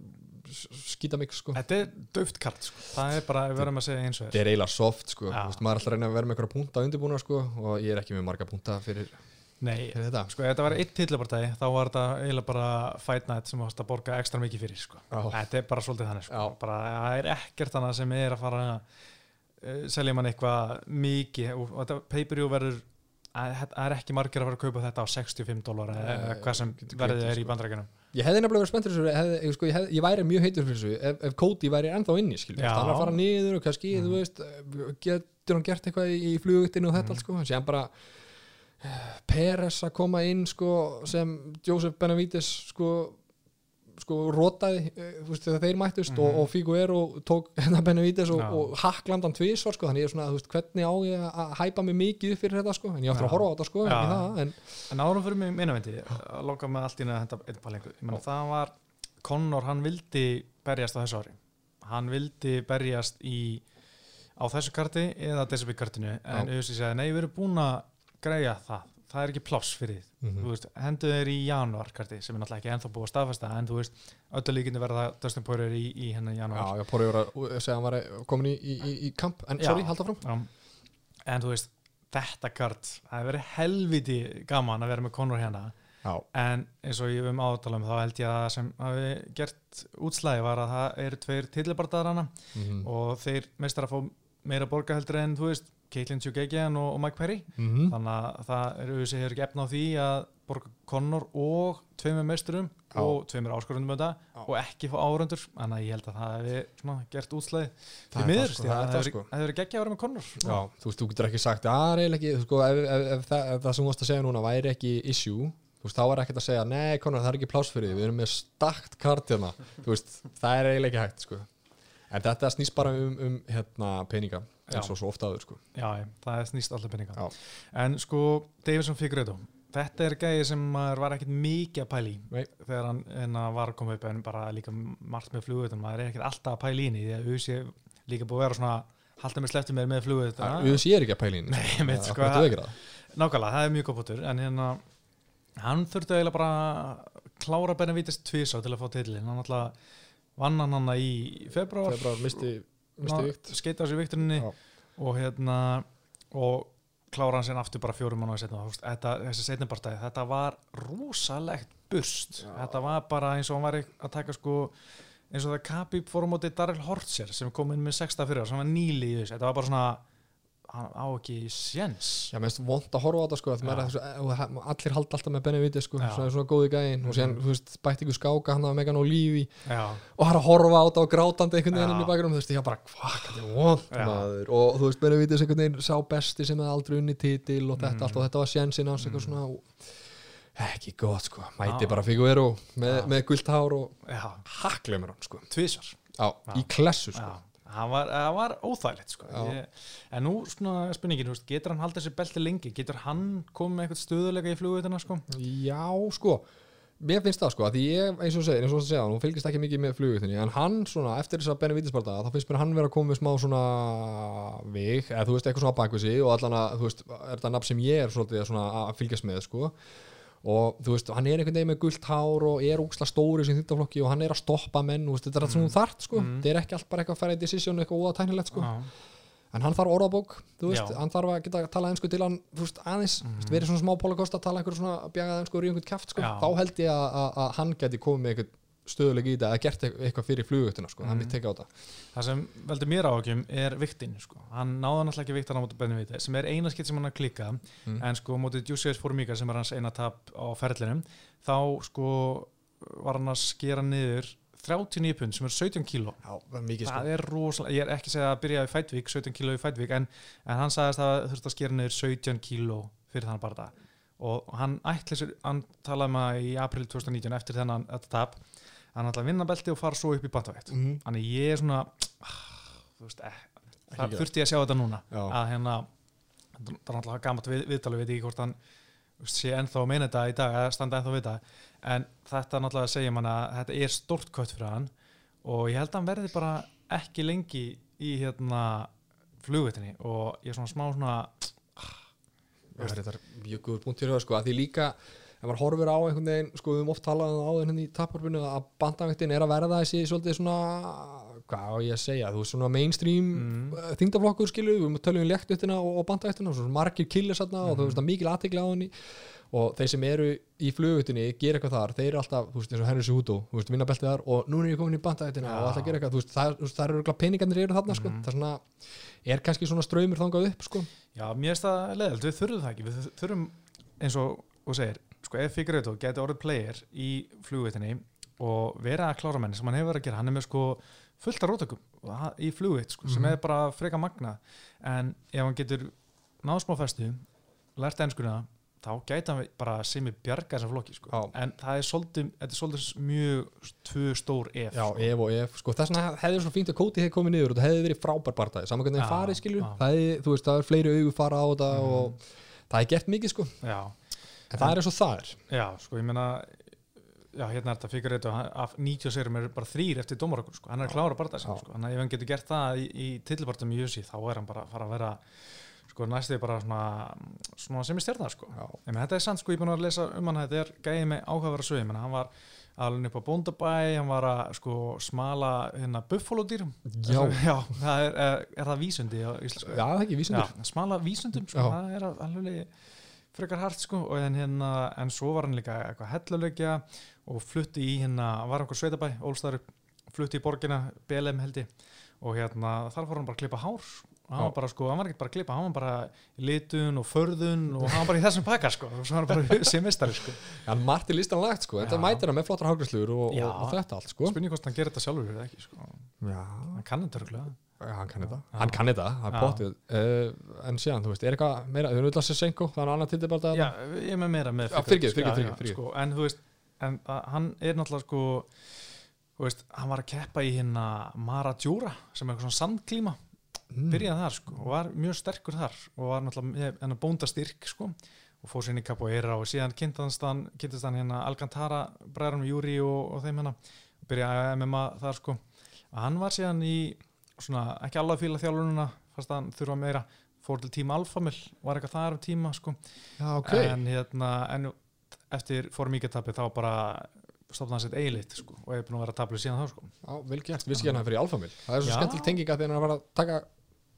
skítamix sko Þetta er döft kart sko. það er bara, við verðum að segja eins og Þetta er eiginlega soft sko. Þú veist, maður er alltaf að reyna að vera með eitthvað punta undirbúna sko og ég er ekki með marga punta fyrir, Nei, fyrir þetta sko, ef þetta var eitt tillabartæði þá var þetta eiginlega bara Fight Night sem varst að borga ekstra mikið fyrir sko. Já. Þetta er bara svolítið þannig sko. Bara, það er ekkert þannig sem er að fara að uh, selja mann eitthvað mikið og, og þetta pay-per-view verður að- það er ekki margir að fara að kaupa þetta á 65 dólar eða eða hvað sem verðið er í sko. bandrækjunum Ég hefði nefnilega verið spenntur þessu sko, ég, hefði, ég væri mjög heitur fyrir þessu ef, ef Cody væri ennþá inni hann er að fara niður og kannski Mhm. þú veist, getur hann gert eitthvað í, flugutinu og þetta Mhm. allt sko, en séðan bara eh, Peres að koma inn sko, sem Joseph Benavides sko sko rótaði, eh, þegar þeir mættust Mhm. og, og Figuero tók hennar Benavides og, og hakklandan tvísvar sko, þannig ég er svona, veist, hvernig á ég að hæpa mig mikið fyrir þetta sko, en ég áttur að horfa á þetta sko, ekki það, en En árum fyrir mig minnavendi að loka með allt í pælingu Ég meina, það var, Conor hann vildi berjast á þessu ári. Hann vildi berjast í á þessu karti eða Decibel kartinu en auðvitað segja, nei við erum búin að greia það, það er ekki pláss fyrir þið Mhm. þú veist, hendu þeir í januar karti sem er náttúrulega ekki ennþá búið að staðfesta en þú veist, öllu líkindi verða Dustin Poirier í, í hennar januar Já, já, Póri var að segja að hann var komin í, í, í, í kamp, en Já. sorry, halda fram Já. en þú veist, þetta kart það hefur verið helviti gaman að vera með Conor hérna en eins og ég um átalum þá held ég að það sem hafi gert útslæði var að það eru tveir tillibardaðar hana mhm, og þeir meistar að fá meira borga heldur en þú veist Caitlin Chugegian og, og Mike Perry. Mhm. þannig að það eru þessi hefur ekki efna á því að borga Connor og tveimur meisturum Já. og tveimur áskorundum og ekki fá árundur þannig að ég held að það svona, gert útslæði Það sko, það að hefur sko. það hefur ekki að vera með Connor. Já, þú veist, þú getur ekki sagt að eiginlega ekki, sko, ef, ef, ef, það, ef það sem þú varst að segja núna væri ekki issue, veist, þá er ekkert að segja nei, konar, það er ekki pláss fyrir því, við erum með stakt kart hérna, það er eiginlega ekki hægt, sko en þetta snýst bara um, um hérna, peninga, eins og svo ofta áður, sko. Já, já, það snýst alltaf peninga. Já. En sko, Davidson Figueiredo Þetta er gæði sem maður var ekkert mikið að pæla í Nei. þegar hann hérna, var að koma upp en bara líka margt með flugutum maður er ekkert alltaf að pæla í því að USA líka búið að vera svona halda með sleftum með með Auðvitað ég er ekki að pæla í Nei, ég Af sko, þú ekki það? Nákvæmlega, það er mjög góð bútur en hérna, hann þurfti eiginlega bara að klára Benavides tvisa til að fá titlin hann alltaf vann hann hann í februar Februar misti, misti vikt. skeita á sér vikturinni og hérna og klára hann sér aftur bara fjórum veist, þetta, þessi setnibartæði, þetta var rosalegt burst. Já. þetta var bara eins og hann var að taka sko eins og það Khabib fór á móti Darrell Hortzer sem kom inn með sexta fyrir sem var nýli í þessu, þetta var bara svona hann á ekki séns Já, mér finnst vond að horfa á þetta sko er og það- allir halda alltaf með Benavides sko, Já. svona, svona góði gæinn og síðan, Mhm. þú veist, bætti ykkur skáka hann að Megan O'Leary já, og hann er að horfa á þetta og grátandi einhvern veginn inn í bakgrunum, þú veist, ég bara, hvað, þetta er vond maður, og þú veist, Benavides einhvern veginn sá besti sem hefði aldrei unni titil og þetta Mm. allt og þetta var sjensin hans eitthvað Mm. svona og, ekki gott sko, mæti Já. bara Figuero með, með gult hár og já, haklemur hann sko, tvisar já, Já. í klessu sko Hann var, það var óþægilegt sko. Ég, en nú svona spurningin, veist, getur hann haldið sér belti lengi getur hann komið eitthvað stöðuleika í flugutuna sko? Já, sko Mér finnst það sko, því ég, eins og segir, eins og þú segir hún fylgist ekki mikið með flugutinni, en hann svona, eftir þess að Benavides barða, þá finnst mér hann vera að koma með smá svona vig, eða þú veist, eitthvað svona bakvið sig og allan að, þú veist, er þetta nafn sem ég er svolítið að fylgjast með, sko og þú veist, hann er einhvern veginn með gult hár og er úksla stóri sem þýttaflokki og hann er að stoppa menn, veist, þetta er allt sem hún þart, sko. Mm. þetta er ekki allt bara eitthvað að fara í decision eitthvað óða tæknilegt, sko. Já. en hann þarf orðabók, veist, hann þarf að geta að tala einsku til hann, þú veist, aðeins mm. verið svona smá pólakost að tala einhver svona bjagaði einsku og einhvern kæft, sko, þá held ég að, hann geti komið með eitthvað stöðuleik í þetta eða gert eitthvað- fyrir flugutuna, sko, það er Mhm. mitt teka á þetta það sem veldur mér áhugjum er viktin sko. hann náði náttúrulega ekki viktan á móti Benavides sem er eina skipt sem hann að klikka Mm. en sko mótið Jussius Formiga sem er hans eina tap á ferlinum þá sko var hann að skera niður 39 pund sem er 17 kíló það er sko. það er rosalega, ég er ekki að segja að byrja í fætvík 17 kíló í fætvík en, en hann sagðist að það þurfti að skera niður 17 kíló fyrir þannig bara það og hann ætli sér, hann talaði maður í april 2019 eftir þennan þetta tap hann ætla að vinna belti og fara svo upp í bandavægt Mhm. þannig ég er svona ah, veist, eh, það þurfti ég að sjá þetta núna. Já. að hérna það er náttúrulega gammalt við, viðtalið, veit ekki hvort hann veist, sé ennþá að meina þetta í dag eða standa ennþá við þetta. En þetta segja mann að þetta er stort kött fyrir hann og ég held að hann verði bara ekki lengi í hérna flugvitinni og ég er svona smá svona Já, þetta er mjög góður punkt til það, sko, að því líka ef maður horfir á einhvern veginn, sko, við höfum oft talað á þennan í taparbyrnu að bandavektin er að verða þessi svolítið svona, hvað á ég að segja, þú veist, svona mainstream Mm. mm. þingdaflokkur, skilu, við tölum um léttuttina og, og bandavektina, svona margir killir satna og þú Mhm. veist, það er mikil aðtegla á henni og þeir sem eru í fluguttinni gera eitthvað þar, þeir eru alltaf, þú veist, eins og Henry Cejudo, þú veist, vinna beltið þar og núna er ég komin í bandavektina Já. og alltaf gera eitthvað, þú veist, það, það eru peningarnir eru þarna, sko, Mhm. það er svona er kannski svona ströymur þangað upp, sko já, mér finnst það leðilt, við þurfum það ekki við þurfum eins og og segir sko ef Figueiredo geti orðið player í flugvitinni og vera að klára menn sem hann hefur verið að gera, hann er með sko fullt af rótökum í flugvit sko, sem Mhm. er bara freka magna en ef hann getur náð smá festu lært ennskuna þá gæti hann bara sem er bjarga þessar flokki sko. En það er svolítið, þetta er svolítið mjög tvö stór ef Já, sko. ef og ef, sko þess vegna hefði svo fínt að Kóti hefði komið niður og það hefði verið frábær barndagi saman hvernig það farið skilju það hefði, þú veist, það er fleiri augu fara á þetta Mhm. og það er gert mikið sko já, en það er eins og það er já, sko ég meina já, hérna er þetta Figueiredo hann- af 90 sérum er bara þrýr eftir dómarakur sko. hann er klára bara Já. þessi sko. að ef hann getur gert það í, í tillibartum í Jussi þá er hann bara að fara að vera sko næstu bara svona, svona sem er stjarnar sko. En þetta er sann sko, ég er búin að lesa um hann þetta er gæði með áhugavera sögum hann var alveg upp á bóndabæ hann var að sko smala hérna buffalodýr Já. já það er, er, er það vísundi á íslensku já það er ekki vísindur Já, smala vísundum sko, það er alveg frekar hart sko og en, hérna, en svo var hann líka eitthvað hellulegja og flutti í hérna, var einhver sveitabæ, Ólstæður flutti í borgina, BLM held ég og hérna þar fór hann bara að klippa hár. Hann var bara sko, hann var ekki bara að klippa hann var bara í litun og förðun og hann var bara í þessum pakka sko og svo var hann bara sem mistari sko. Hann margt í listan lagt sko, þetta mætir hann með flottar hárgræsluður og, og, og þetta allt sko. Spurning hvort hann gerir þetta sjálfur eða ekki sko. Já, hann kann þetta örgulega Já, hann kann þetta, hann kann þetta, Já. bóttið uh, en síðan, þú veist, er eitthvað meira, þau eru alltaf Sesenko, það er annar tildið bara Já, ég er með meira með fyrirgefðu, sko, sko, En þú veist, en, að, hann er náttúrulega sko þú veist, hann var að keppa í hérna Maradjúra sem er eitthvað svona sandklíma. Mm. byrjaði þar sko og var mjög sterkur þar og var náttúrulega bóndastyrk sko og fór sér inn í Capoeira og síðan kynntast hann, kynntast hann hérna Alcantara bræðarum Júri og, og þeim hérna byrjaði að MMA þar sko. Og hann var síðan í svona ekki alveg fíla þjálfununa fast að þurfa meira fór til tíma Alfamil var eitthvað þar um tíma sko. Já, ok, en hérna en eftir fór mikið tapið þá bara stofnaði sitt eiginleitt sko og er búin að vera taplu síðan þá sko. Já, vel gert, vissi ekki hann að fyrir Alfamil það er svo skemmtileg tenginga þegar hann var að taka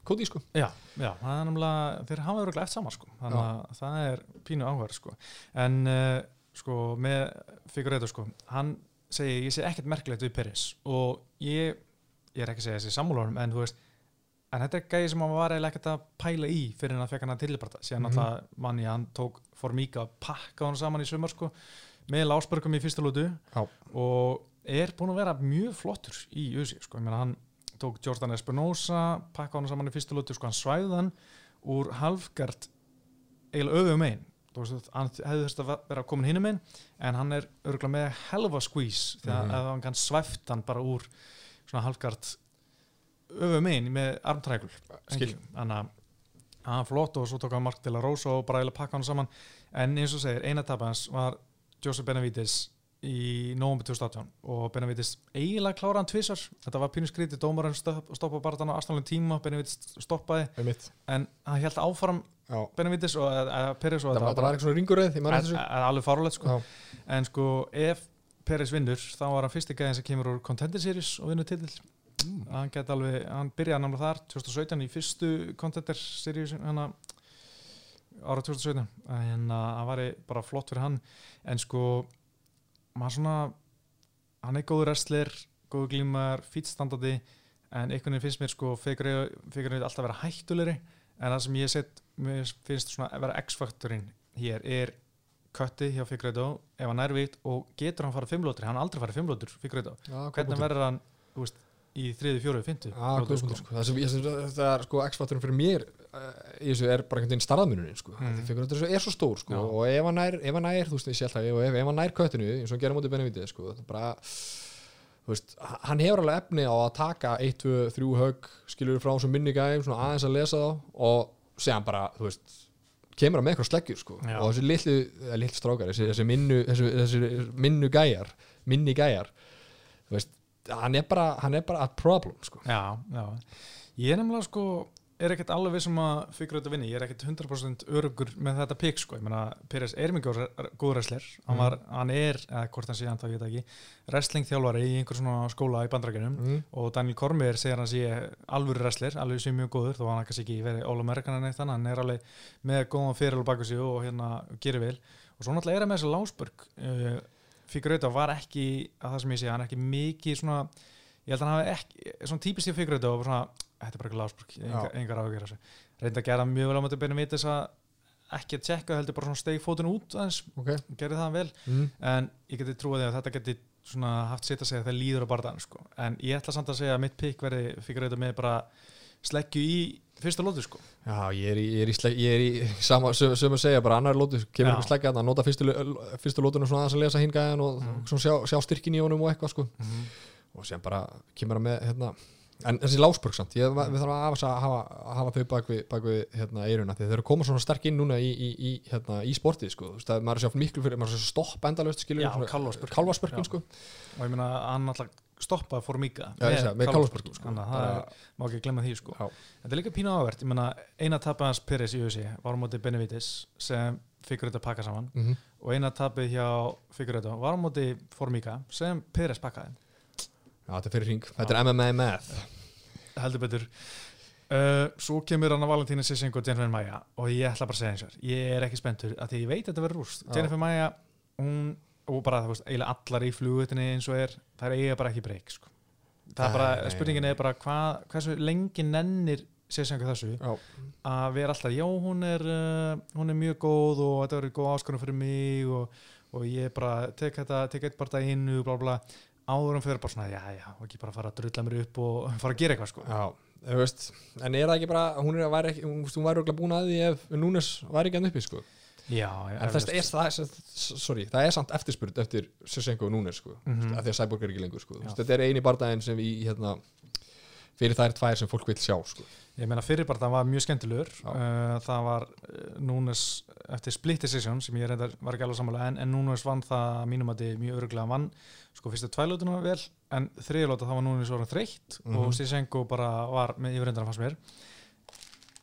kóti sko. Já, já, það er náttúrulega, þeir hafa öruglega eftir saman sko, þannig að það er pínu áhverð sko, en uh, sko með Figueiredo sko, hann segir, ég sé ekkert merkilegt við Peris og ég, ég er ekki að segja þessi sammúlunum, en þú veist, en þetta er gæði sem hann var eiginlega ekkert að pæla í fyrir hann að fekk hann að tilbarta, síðan Mhm. náttúrulega manni hann tók Formiga að pakka hann saman í sumar sko, með lásbörgum í fyrsta lútu og er búin að vera mjög flottur í USA sko, ég meina hann tók Jordan Espinosa pakka hann saman í fyrstu lútu, sko hann svæði hann úr halfgard eiginlega öfum þú veist, hann hefði þurft að vera komin hinum megin en hann er örgulega með helva squeeze þegar mm hann kann svæft hann bara úr svona halfgard öfum megin með armtrækul þannig að hann flott og svo tók hann mark til að rosa og bara eiginlega pakka hann saman. En eins og segir, eina tap hans var Joseph Benavides í nóvember 2018 og Benavides eiginlega klára hann tvisar þetta var pínu skrítið, dómarinn stopp, stoppa bara þannig á aðstæðanlega tíma, Benavides stoppaði. Um mitt en hann held áfram Já, Benavides og og það var, eitthvað en alveg farulegt sko. En sko ef Peres vinnur þá var hann fyrsti gæðin sem kemur úr Contender Series og vinnur titill Mm. hann geti alveg, hann byrjaði náttúrulega þar 2017 í fyrstu Contender Series hana, ára 2017 en hann var bara flott fyrir hann. En sko maður svona hann er góður wrestler, góður glímar fýtstandandi en einhvern veginn finnst mér sko fyrir alltaf vera hættulegri. En það sem ég mér finnst svona að vera X-faktorinn hér er kötti hjá Figueiredo ef hann er vitt og getur hann fara fimmlótur hann aldrei farið fimmlótur Figueiredo Já, góð hvernig verður hann veist, í þriði, fyndu Já, góð punktur, sko. það sem sem er sko X-faktorinn fyrir mér uh, í þessu er bara einhvern veginn starðmununin sko. Mm. þetta er, er svo stór sko. Já. og ef hann nær, ef hann nær þú veist, ég sé alltaf, ef, ef hann nær köttinu eins og hann gerir mótið Beneviti sko, það er bara veist, hann hefur alveg efni á að taka 1, 2, 3 högg skilur frá þessum minni gæm, svona aðeins að lesa þá og segja hann bara, þú veist kemur hann með eitthvað sleggjur sko. Já. og þessi litlu, eða litlu strákar þessi, þessi, minnu, þessi, þessi minnu gæjar minni gæjar veist, hann er bara, hann er bara a problem sko. Já, já. Ég er nefnilega sko er ekkert alveg vissum að Figueiredo vinni. Ég er ekkert 100% örugur með þetta pikk sko. Ég meina, Peres er mjög góð- wrestler. Hann, var, hann er, eða hvort hann sé hann þá ég veit ekki wrestling þjálfari í einhver svona skóla í bandrækjunum mm. og Daniel Cormier segir hann sé alvöru wrestler, alveg sé mjög góður þó hann kannski ekki verið All-American en eitt hann er alveg með góðan fyrir baka sig og hérna gerir vel. Og svo náttúrulega er hann með þessi lásburg uh, Figueiredo var ekki að það sem ég sé, hann er ekki mikið svona ég held að hann hafi ekki, svona típist í Figueiredo og svona, þetta er bara ekki lásburg engar, engar áhugjur reynda að gera mjög vel á mæti beinum vitis að ekki að tjekka, heldur bara svona steg fótinn út aðeins, ok gerði það vel mm. en ég geti trúið að þetta geti svona haft sitt að segja þegar líður á barðan sko. en ég ætla samt að segja að mitt pikk verði fyrir auðvitað með bara sleggju í fyrsta lótu sko. Já, ég er í, ég er í, sleg, ég er í sama, sem, að segja, bara annar lótu kemur Já. eitthvað sleggja að nota fyrstu, fyrstu lótuna svona aðeins að lesa hingæðan og Mm. svona sjá, sjá styrkin í honum og eitthvað sko Mhm. og sem bara kemur hann með hérna, en þessi lásburg samt, ég, við þarfum að hafa, að hafa, að hafa þau bak við, bak við hérna, eiruna, því þeir eru að koma svona sterk inn núna í, í, í, hérna, í sportið sko, þú veist að maður er sér miklu fyrir, maður er sér stopp endalaust skilur, Já. sko og ég meina hann alltaf stoppaði fór mika segi, með kálfaspörkin sko. þannig að það má ekki glemma því sko. Já. þetta er líka pínu áhvert, ég meina eina tapið hans Peres í USA var á móti Benavides sem fikkur þetta pakka saman mm og eina tapið hjá Figueiredo var á móti Formiga sem Peres pakkaði Já, þetta er fyrir hring, þetta er MMA með heldur betur. Uh, svo kemur hann að Valentína Sissing og Jennifer Maia og ég ætla bara að segja eins og þér ég er ekki spenntur að því ég veit að þetta verður rúst. Jennifer Maia, hún og bara það veist, eiginlega allar í flugutinni eins og er það er eiga bara ekki breyk sko. spurningin er bara hvað, hversu lengi nennir Sissing þessu Já, að vera alltaf, já hún er uh, hún er mjög góð og þetta verður góð áskorun fyrir mig og, og ég bara tek þetta, tek eitt bara það innu bla bla, áður hann fyrir bara svona já já, og ekki bara fara að drulla mér upp og fara að gera eitthvað sko já, þú veist En er það ekki bara, hún er að væri ekki Hún, hún væri örugglega búin að því ef Núnes væri ekki hann uppi sko já, En þess er það, sorry, það er samt eftirspurð eftir Sessenko og Núnes sko Mhm. af því að Cyborg er ekki lengur sko. Já. veist, þetta er eini bardaginn sem í hérna, fyrir þær tvær sem fólk vil sjá sko. Ég meina fyrir bara það var mjög skemmtilegur Já. uh, það var uh, Núnes eftir split decision sem ég reyndar var ekki alveg sammála en, en Núnes vann það að mínum að þið mjög öruglega vann sko fyrstu tvælutuna vel en þriðlóta þá var Núnes orðin þreytt Mhm. og Stisenko bara var með yfirreyndara fannst mér.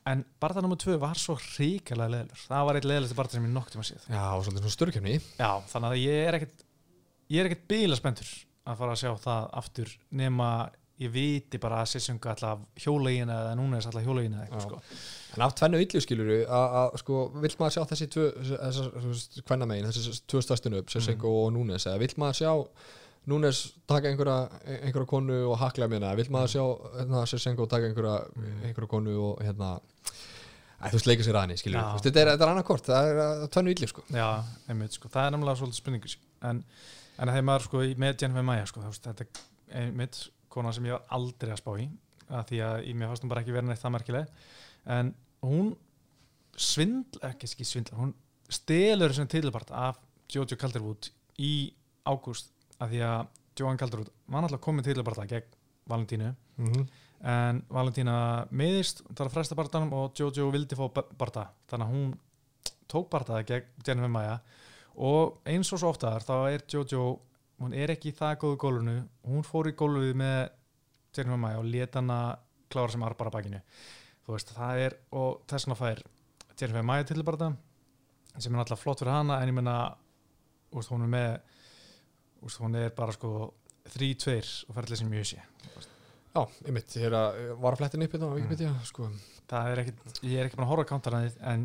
En barða nummer tvö var svo ríkilega leðilur það var eitt leðilegst barða sem ég nokk tíma séð. Já, og svolítið svona störkjumni Já, þannig að ég er ekkert ég er ekkert bíla spenntur að fara að sjá það aftur nema ég viti bara að Stisenko alltaf hjólegin eða Núnes alltaf hjólegin eða eitthvað sko. En af tvennu illu skiluru að sko, vill maður sjá þessi hvenna megin, þessi tvö stærstinu upp, Sessenko og Núnes eða vill maður sjá Núnes taka einhverja, einhverja konu og hakla mér vill maður sjá hérna, Sessenko taka einhverja, einhverja konu og hérna Æ, þú leika sér að henni, skilur Já. þetta er, er annað kort, það er tvennu illu sko. Já, einmitt, sko, það er nefnilega svolítið spurningur en, en þegar maður sko í- með Jennifer Maia sko, þetta er einmitt kona sem ég var aldrei að spá í að því að í mér fannst hún bara ekki verið neitt það merkileg. En hún svindl, ekki, ekki svindl hún stelur þessum tilbart af Jojo Calderwood í ágúst að því að Johan Calderwood var náttúrulega komið tilbart gegn Valentínu. Mm -hmm. en Valentína meðist það var að fresta barndanum og Jojo vildi fá ba- barnda þannig að hún tók barndaði gegn Jennifer Maia og eins og svo ofta þá er Jojo hún er ekki það góð í gólfinu. Hún fór í gólfið með Jennifer Maia og leta hana klára sem arbara bakinu. Þú veist það er og þess vegna fær Jennifer Maia til barnda sem er náttúrulega flott fyrir hana en ég menna úst, hún er með úst, hún er bara sko 3-2 og ferðlega sem mjög sé Já, einmitt, ég er að var að flettin upp hérna á Wikipedia, sko. Það er ekkit, ég er ekki búin að horfa á counterannið en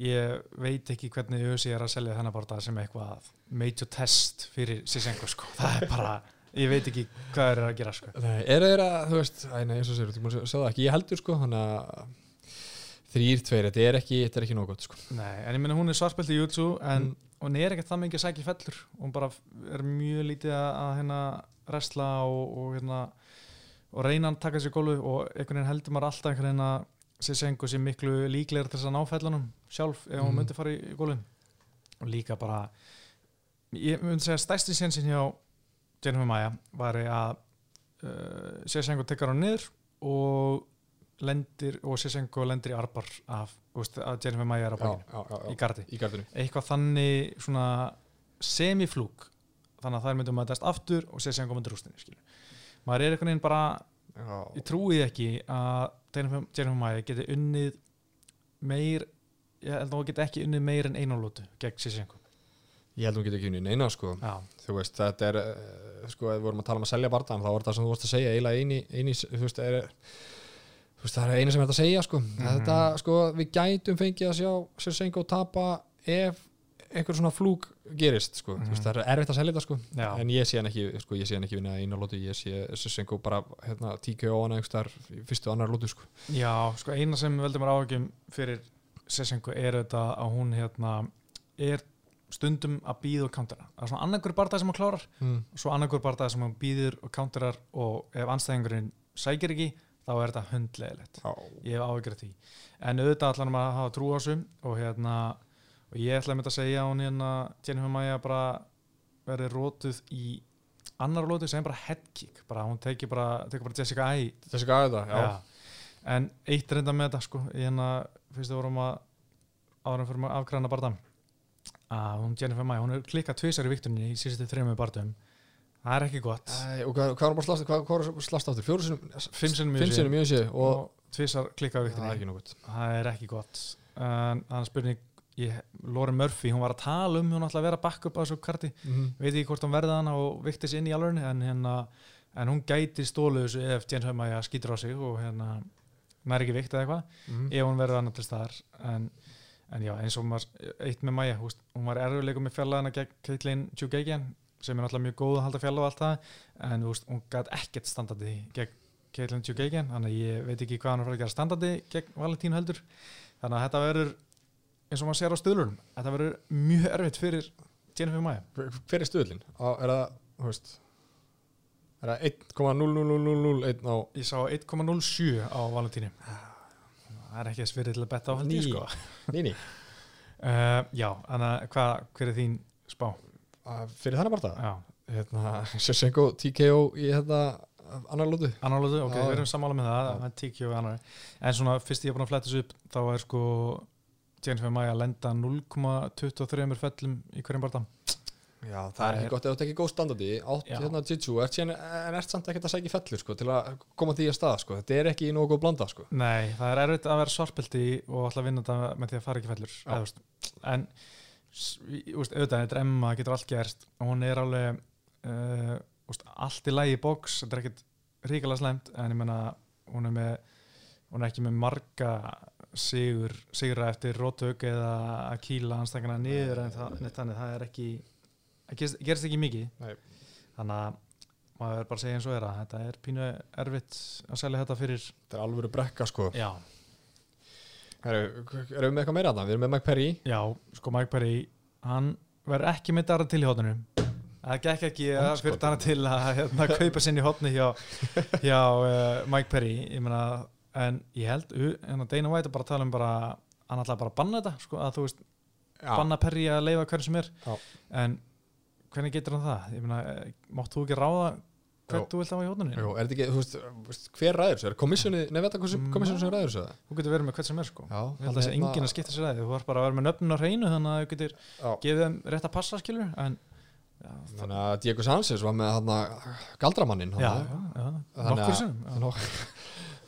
ég veit ekki hvernig ÖSI er að selja þennan bara sem eitthvað major test fyrir Sisenko sko. það er bara, ég veit ekki hvað eru að gera sko. Nei, er þeir að, þú veist, æ, nei, eins og sér, þú sjá það ekki, ég heldur, sko, þrýr, tveir, þetta er ekki, þetta er ekki gott, sko. Nei, en ég meina hún er svartbelt í YouTube en Mm. hún er ekkert það mikið að sækja fellur hún bara er mjög lítið að hérna resla og, og hérna og reyna að taka sér gólu og einhvern veginn heldur maður alltaf einhvern veginn að Sisenko sé miklu líklegur til þess að ná fellunum sjálf ef hún Mm. myndi fara í, gólun og líka bara ég myndi segja stærsti sénsin hjá Jennifer Maia var að uh, Sisenko tekkar hann niður og lendir og Sisenko lendir í arbar af úst, að Jennifer Maia er á bakinu í gardi eitthvað þannig svona semiflúk þannig að þær myndum að dæst aftur og sem komið rústinni skilur. maður er einhvern veginn bara Já, ég trúi því ekki að Jennifer Maia geti unnið meir ég held að hún geti ekki unnið meir en einanlótu gegn Sissenko ég held að hún getur ekki unni neina, sko. já, Þú veist, þetta er, eh, sko, við vorum að tala um að selja barðan, þá var þetta sem þú vorst að segja, eiginlega eini, eini, þú veist, er, þú veist, það er eina sem er að segja, sko. Þetta, sko, við gætum fengið að sjá Sessenko tapa ef einhver svona flúk gerist, sko. Þú veist, það er erfitt að selja þetta, sko. En ég sé hann ekki, sko, ég sé hann ekki vinna einu lótu, ég sé Sessenko bara, hérna, tíkja á hann einhver í fyrstu og annar lótu, sko. já sko eina sem veldur mér áhugjum fyrir Sissenko er þetta að hún hérna er stundum að býða og countera það er svona annarkur barndað sem hún klárar Mm. svo annarkur barndað sem hún býður og counterar og ef anstæðingurinn sækir ekki þá er þetta hundlegilegt ég hef áhyggjur af því en auðvitað ætlar hann að hafa trú á þessu og hérna og ég ætla að mynda að segja hún hérna Jennifer Maia bara verði rótuð í annar lótu sem bara headkick. Bara hún teki bara, teki bara Jessica Ai þessi gæði þetta, já. Já. en eitt reynda með þetta sko hérna fyrst við vorum að en fyrir að afgræna barða að hún Jennifer Maia, hún er klikkað tvisar í viktunni í síðustu þrejum barðum það er ekki gott. Æ, og hvað, var bara slast, áttur? Fjóru sinum, fimm sinum mjög sé og tvisar klikkað í það er viktunni það er ekki gott. En spurning ég, Lauren Murphy, hún var að tala um hún ætla að vera backup á þessu karti Mm -hmm. veit ekki hvort hún verði hana og vikti sér inn í alvörinu en, hérna, en hún gæti stólu þessu ef James Maia skýtur á sig og hérna maður er ekki vikt eða eitthvað Mhm. ef hún verður annað til staðar en, en já, eins og maður, eitt með Maja hún var erfiðleikum með fjallaðina gegn Caitlin Chugagian sem er náttúrulega mjög góð að halda fjalla og allt það en húst, hún gæti ekkert standandi gegn Caitlin Chugagian þannig að ég veit ekki hvað hann er að að gera standandi gegn Valentínu heldur þannig að þetta verður eins og maður sér á stöðlunum þetta verður mjög erfitt fyrir Jennifer Maja hver er stöðlinn? er það, þú veist er það 1,00001 á ég sá 1,07 á Valentínu það er ekki þess fyrir til að betta á held ég Ný. sko. Nýni uh, já, þannig að hvað, hver er þín spá? fyrir þannig bara Já, hérna, Sjössenko TKO í hérna annar lótu Annarlóðu, ok, Já, við erum sammála með það, það og annar en svona fyrst ég er búin að fletta þessu upp þá er sko Jennifer Maja að lenda 0,23 fellum í hverjum barða Já, það, Það er ekki er- gott ef þetta ekki góð standardi átt hérna Jitsu, síðan, en ert samt ekkert að sækja fellur sko, til að koma því að stað sko. þetta er ekki nógu góð blanda sko. Nei, það er erfitt að vera svarpildi og alltaf vinna þetta með því að fara ekki fellur veist, en veist, auðvitað, þetta er Emma, getur allt gerst hún er alveg uh, úst, allt í í box, þetta er ekkit ríkala slemt, en ég menna hún er með, hún er ekki með marga sigur, sigra eftir rótök eða að kýla anstakana niður en það, þannig, það er ekki það gerist, gerist ekki mikið Nei. þannig að maður er bara að segja eins og að þetta er pínu erfitt að selja þetta fyrir þetta er alveg brekka sko. já, erum við með eitthvað meira þarna? við erum með Mike Perry Já, sko Mike Perry hann verður ekki með Dara til í hóttunum það gekk ekki að Andskotinn. fyrir Dara til að hérna, kaupa sinni í hóttni hjá, hjá uh, Mike Perry ég meina, en ég held uh, hérna, Dana White er bara að tala um bara hann ætlaði bara að banna þetta sko, að þú veist, Já. banna Perry að leifa hverju sem er Já. en hvernig getur hann það? ég meina, eh, mátt þú ekki ráða Jú. hvern þú vilt hafa í hóttunni? Jú, er þetta ekki, þú veist, hver ræður þessu? Er komissjóni, nefnir þetta Mm. komissjóni sem ræður þessu? þú getur verið með hvert sem er sko Já, ég held að það sé enginn að skipta sér að því þú var bara að vera með nöfnun á hreinu þannig að þú getur gefið þeim rétt að passa skilur en já, Þannig að Diego Sanchez var með galdramannin já, þarna. já, já, Þannig nokkur að-. Nó-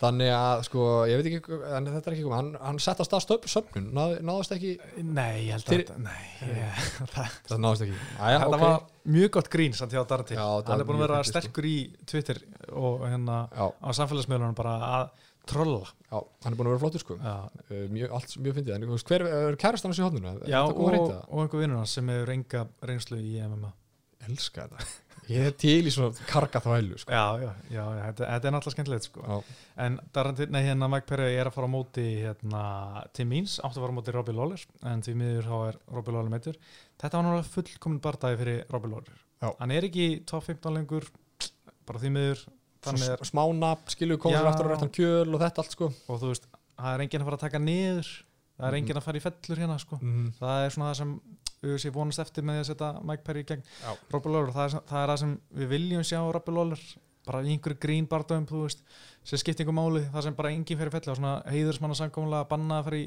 Þannig að, sko, ég veit ekki, en þetta er ekki komið, hann, hann sett á stað stöp, söfnun, náð, náðist ekki, Nei, ég held að þetta Nei, ég, það, það náðist ekki. Þetta ok. var mjög gott grín samt hjá Darti Já, þetta Hann er búin að vera fyndið, sko. sterkur í Twitter og hérna Já, á samfélagsmiðlunum bara að trolla já, hann er búin að vera flottur, sko. Uh, mjög, allt mjög fyndið, en hver er kærastan hans í hodninu? já Þetta og, kom að og, reyta? einhver vinnur hans sem hefur enga reynslu í MMA Elska þetta. Ég er til í svona karga þvælu, sko. Já, já, já, þetta, þetta er náttúrulega skemmtilegt sko. En Darti, nei, hérna Mike Perry er að fara á móti hérna, Tim Means, átti að fara á móti Robbie Lawler en því miður þá er Robbie Lawler meittur Þetta var náttúrulega fullkomin bardagi fyrir Robbie Lawler Já. Hann er ekki top 15 lengur bara því miður er, smá nafn, skilur, komur aftur á réttan kjöl og þetta allt, sko. og þú veist, það er enginn að fara að taka niður það er Mhm. enginn að fara í fellur hérna sko. Mm. það er svona það sem UFC vonast eftir með því að setja Mike Perry í gegn Já. Robbie Lawler, það er, það er það sem við viljum sjá á Robbie Lawler, bara í einhverju grín bardagum, þú veist, sem skiptingu máli það sem bara enginn fyrir felli og svona heiðursmanna samkomlega að banna að fara í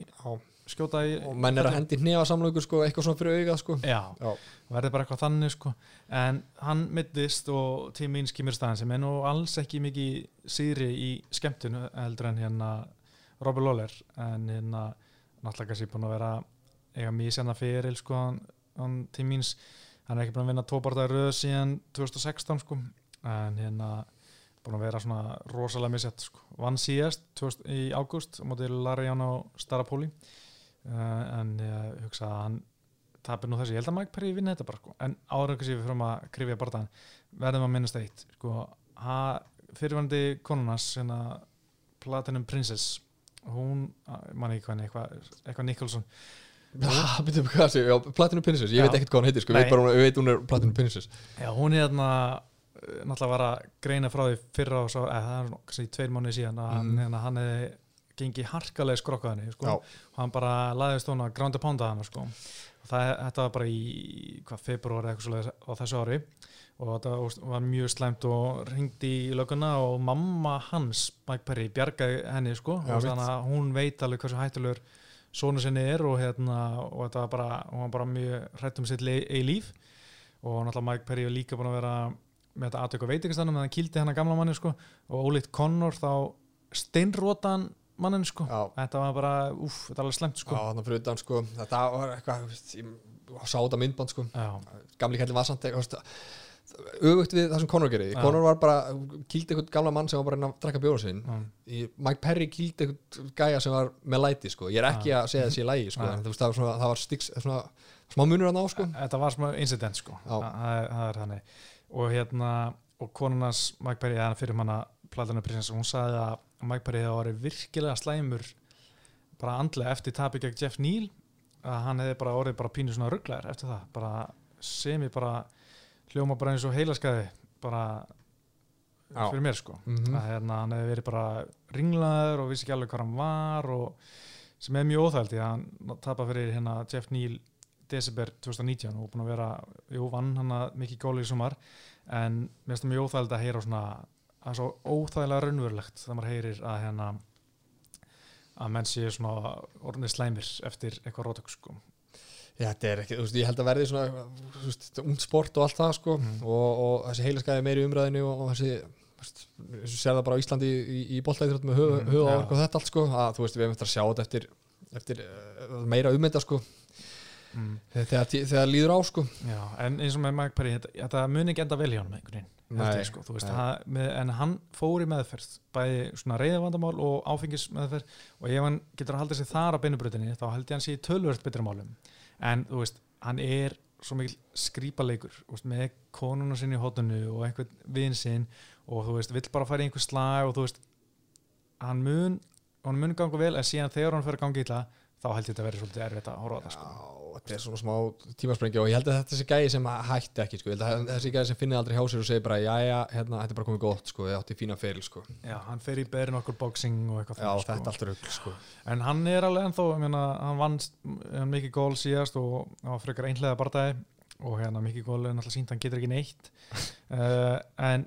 skjóta í Og menn er að hendi hnefa samlöku, sko, eitthvað svona fyrir augað, sko. Já, Já. verði bara eitthvað þannig sko en hann mittist og tíminn skimur staðan sem er nú alls ekki mikið síðri í skemmtun heldur en hérna Robbie Lawler en hérna náttúrulega kannski búin að vera eiga mísjana fyrir sko hann, hann tímins hann er ekki búin að vinna tópartaði röð síðan 2016 sko. En hérna búin að vera svona rosalega misjætt sko. vann síðast 2000, í ágúst á móti Larian á Starapóli. Uh, en ég hugsa að hann tapir nú þessi, ég held að Mike Perry vinna þetta bara sko. en ára ekki sér við fyrir að krifja barðan verðum að minnast eitt sko, fyrirvændi konunas hérna, Platinum Princess hún, mann ekki henni eitthvað, eitthvað Platinum Princess, ég veit ekkert hvað hún heitir, sko, ég veit bara ég veit hún er Platinum Princess. Já, hún er hérna eh, náttúrulega var að greina frá því fyrra og svo, eða það er nú kannski tveir mánuði síðan að hérna, hann hefði gengið harkalega skrokkaðinni sko. Og hann bara laðist hún að grándi pánda hann sko. og það, þetta var bara í hvað, februar eða eitthvað svo á þessu ári. Og þetta var mjög slæmt og ringdi í löguna og mamma hans, Mike Perry, bjargaði henni sko, og þannig að hún veit alveg hversu hættulegur sonu sinni er og, hérna, og þetta var bara, var bara mjög hrætt um sitt í líf. Og náttúrulega Mike Perry var líka búin að vera með þetta aðtöku veitingastannum en hann kýldi hann að gamla manni sko. Og ólíkt Connor þá steinrótan mannin sko. Já. þetta var bara, úff, þetta er alveg slemt sko. Já, þannig fyrir utan, sko, þetta var eitthvað, ég sá þetta myndband, sko, Já. gamli kallin var samt eitthvað, öfugt við það sem Conor gerði Já. Conor var bara, kýldi einhvern gamla mann sem var bara að drekka bjóra sinn. Í- Mike Perry kýldi einhvern gæja sem var með læti sko. ég er ekki að segja þessi í lægi sko. Það það var stíks, svona, smá munur að ná sko. Þetta var smá incident sko það er, það er og hérna, og konunars Mike Perry, eða fyrir manna Platana Princess, hún sagði að Mike Perry hefði orðið virkilega slæmur bara andlega eftir tapi gegn Jeff Neal að hann hefði bara orðið bara pínu svona rugglegar eftir það, bara sem ég bara hljóma bara eins og heilaskaði bara Já. fyrir mér sko Mhm. að hérna, hann hefði verið bara ringlaður og vissi ekki alveg hvað hann var og sem er mjög óþældi að hann tapa fyrir hérna Jeff Neal desember 2019 og búin að vera jú, vann hann að mikið góli í sumar en mér finnst það mjög óþældi að heyra svona að svo óþægilega raunverulegt þegar maður heyrir að hérna að menn séu svona orðinni slæmir eftir eitthvað rótök sko þetta er ekki, þú veist, ég held að verði svona þú veist, ungt sport og allt það sko, Mhm. og, og þessi heilaskæði meiri umræðinu og, og þessi þú veist, þessu sér það bara á Íslandi í, í, í boltaðið með höf, Mhm, höf já. og þetta allt sko, að þú veist, við hefum eftir að sjá þetta eftir, eftir uh, meira ummynda sko, mm. þegar, þegar, líður á sko Já, en eins og með Mike Perry þetta, þetta muni ekki enda vel hjá hann með einhvern veginn ég, sko, þú veist, hann, með, en hann fór í meðferð bæði svona reyðavandamál og áfengis meðferð og ef hann getur að halda sig þar á beinubrutinni þá held ég hann sé í tölvöld betra málum en þú veist, hann er svo mikil skrýpaleikur með konuna sinni í hótunu og einhvern vin sinn og þú veist, vill bara fara í einhver slag og þú veist hann mun, hann mun ganga vel en síðan þegar hann fyrir að ganga illa þá held ég þetta að vera svolítið erfitt að horfa á það sko. Já, þetta er svona smá tímasprengja og ég held að þetta sé gæði sem hætti ekki sko, ég held að þessi gæði sem finnið aldrei hjá sér og segir bara, já, já, hérna, þetta er bara komið gott sko, ég átti fína feril sko. Já, hann fer í berin okkur boxing og eitthvað Já, þannig, sko. þetta allt er öll sko. En hann er alveg ennþá, meina, hann vann hann mikið gól síðast og hann var frekar einhlega bardagi. Og hérna mikið gól er náttúrulega sínt, hann getur ekki neitt. Uh, en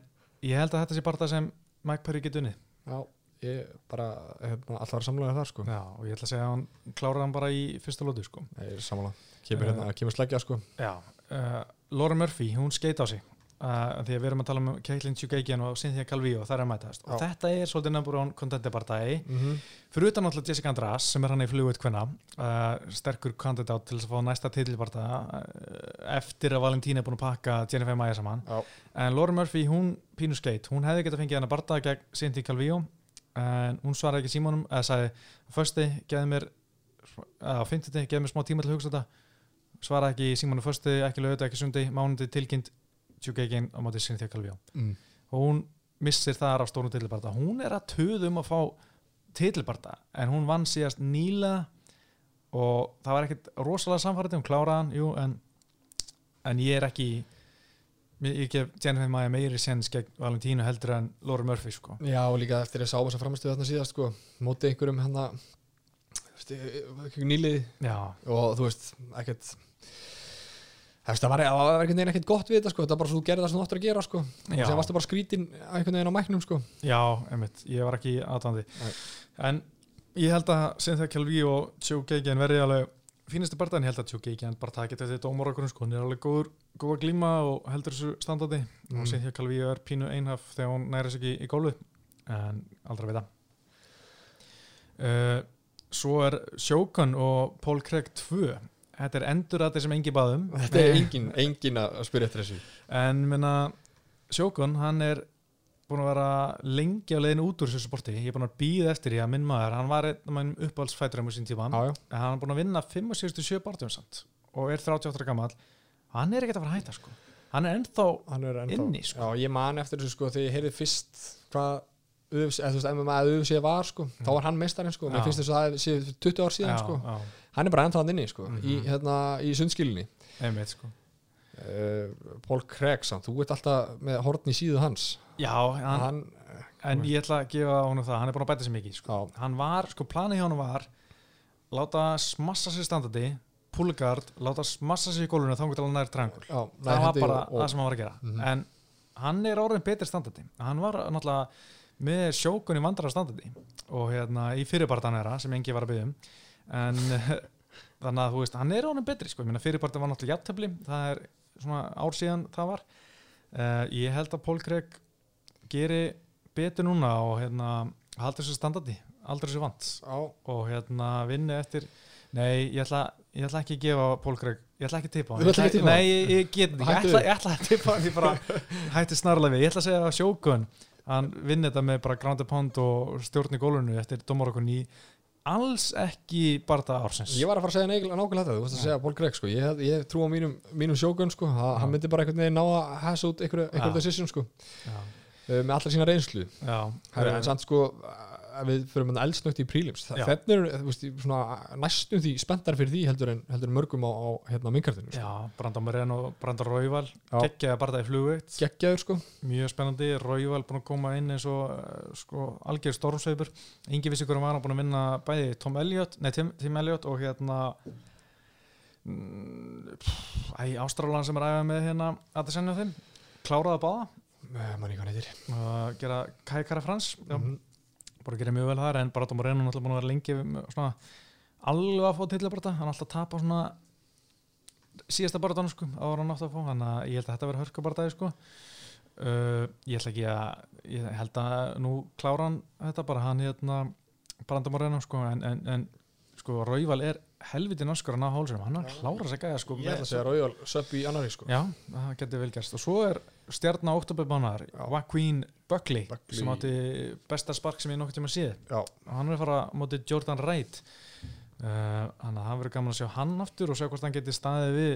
ég bara, hérna, alltaf var samlega þar sko. Já, og ég ætla að segja að hann klárar hann bara í fyrsta lótu sko. Er samlega, kemur hérna, kemur sleggja sko. Já, uh, Laura Murphy, hún skeit á sig. Uh, því að við erum að tala um Caitlin Chukagian og Cynthia Calvillo, það er að mætast. Og þetta er svolítið one contender bardagi mm -hmm. fyrir utan náttúrulega Jessica András sem er hann í flugut hvenna uh, sterkur kandidat til að fá næsta titilbarta uh, eftir að Valentín er búin að pakka Jennifer Maia saman. Já, en Laura Murphy, hún að en hún svaraði ekki símónum eða sagði, fösti, geði mér á fimmtuti, geði mér smá tíma til að hugsa þetta. Svaraði ekki símónum fösti, ekki lögðu, ekki sundi, mánundi tilkynnt Tjúkegin á móti Cynthia Calvillo mm. og hún missir þar af stórum titilbarta hún er að töðum að fá titilbarta en hún vann síðast nýla og það var ekkert rosalega samfærið, hún kláraði hann jú, en, en ég er ekki ég gef Jennifer Maia meiri sens gegn Valentínu heldur en Laura Murphy sko. Já, og líka eftir að sá þess að framistuð þarna síðast sko, móti einhverjum hérna nýlið já, og þú veist, ekkert það var, einhvern veginn ekkert gott við þetta sko, það var bara svo þú gerði það sem þú áttur að gera sko. Og sem varstu bara skrítin einhvern veginn á mæknum sko. Já, einmitt ég var ekki aðdandi Nei. en ég held að Calvillo og Tjúkegin verði alveg fínastu en ég held að Tjúkegin bara takit þetta dómar okkur sko, hún er alveg góður, góð að glíma og heldur þessu standandi. Mm. og Cynthia Calvillo er pínu einhaf þegar hún næri sig ekki í gólfið en aldrei að vita. Uh, svo er Sjókon og Paul Craig 2 þetta er endur að sem engi baðum Þetta er engin, engin að spyrja eftir þessu. En minna Sjókon hann er búin að vera lengi á leiðin út úr þessu sporti. Ég er búin að býða eftir því að minn maður hann var einn af mannum uppáhaldsfæturum á sín tíma. En hann er búin að vinna 5-67 barndum samt og er 38 gammal hann er ekkert að að hætta sko. Hann er ennþá hann er ennþá Inni, sko. Já, ég man eftir þessu sko þegar ég heyrði fyrst hvað MMA eða UFC var sko, þá var hann meistarinn sko, mér finnst þess að það sé 20 ár síðan já, sko, já, hann er bara ennþá hann inni sko, Mhm. í, hérna, í sundskilinni einmitt sko Paul Craig samt, þú ert alltaf með horn í síðu hans. Já, hann, hann, en ég ætla að gefa honum það hann er búin að bæta sér mikið sko. hann var, sko planið hjá hann var láta smassa sér standandi púlgard, láta smassa sér í gólfinu þá hann nær trangul já það var bara það sem hann var að gera. Mhm. en hann er orðin betri standandi. Hann var náttúrulega með sjókun í vandara standandi og hérna í fyrirpartan er það sem engi var að byggja um. En þannig að þú veist, hann er orðin betri sko, fyrirpartan var náttúrulega jafntöfli það er svona ár síðan það var. Uh, ég held að Pól Craig geri betur núna og hérna haldi þessu standandi aldrei þessu vant. Já, og hérna vinni eftir nei, ég ætla ég ætla ekki að gefa Pól Greg ég ætla ekki að tippa á hann. Á Nei, ég, ég get ekki, ég ætla, ég ætla að tippa á hann, ég bara hætti snarlega við, ég ætla að segja Sjókun hann vinni þetta með bara ground and pound og stjórn í gólunu eftir Dómarokun í alls ekki bara ársins. Ég var að fara að segja neigl- nákvæmlega þetta, þú veist að segja Paul Gregg sko. ég, ég trú á mínum, mínum sjógun sko. Ha- hann myndi bara einhvern veginn ná að hæsa út einhverju, decision sko. já, uh, með allar sína reynslu. Já, Eh, en samt sko við fyrir með eldsnögt í prílims veist, svona, næstum því spenntar fyrir því heldur en, heldur en mörgum á, á hérna, minkartinu sko. já, Brandon Moren og Brandon Royval Já. geggjaði í flugveitt geggjaður sko. Mjög spennandi, Royval búin að koma inn eins og eh, sko, algjör stormsveipur. Engi vissi hverjum var hann búin að vinna bæði Tom Elliot, nei Tim, Tim Elliot og hérna mm, pff, æ, Ástralan sem er æfað með hérna að það senja þeim. Kláraði að báða. Eh, mann ekki hvað neytir og gera Kai Kara Frans já, Mhm. Bara að gera mjög vel þar en Brandon Moreno er náttúrulega búin að vera lengi svona, alveg að fá tillabarta hann er alltaf að tapa svona síðasta barðan sko, ára hann átt að fá. Þannig að ég held að þetta verði hörkubardaði sko. Uh, ég ætla ekki að ég held að nú klára hann þetta bara hann hérna Brandon Moreno sko en, en, en sko Rauval er helviti norskur að ná hálsum hann að klára sig gæða sko ég með- að segja Royal sub í annari sko. Já, það getur vel gerst. Og svo er stjarnar oktoberbannar Joaquin Buckley, Buckley. sem átti besta spark sem ég nokkuð tíma séð. Já. hann er að fara á móti Jordan Wright uh, þannig að það verður gaman að sjá hann aftur og sjá hvort hann geti staðið við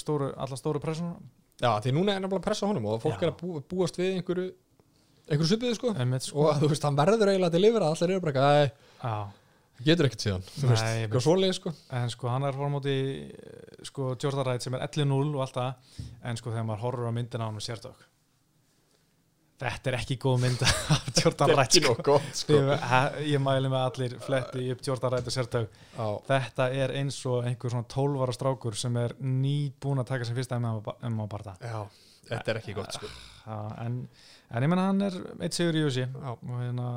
stóru, alla stóru pressuna. Já, því núna er nefnilega pressa á honum og fólk Já. er að bú, búast við einhverju einhverju svipiðu sko. Sko. Og þú veist, hann verður eiginlega að delivera allir eru bara eitthvað, "Æ, já, það getur ekkert síðan veist, Nei, eitthvað svoleið sko. En sko hann er að fara á móti eh, sko Wright sem er 11-0 og allt það. En sko þegar maður horfur á myndina á hann og sérdök þetta er ekki góð mynd af Wright sko. gott sko. Ég, ég mæli með allir fletti upp Wright og sértök Já, þetta er eins og einhver svona 12 ára strákur sem er nýbúin að taka sem fyrsta MMA barða já, þetta er ekki gott sko. En, en ég menna hann er eitt sigur í USA og, hérna,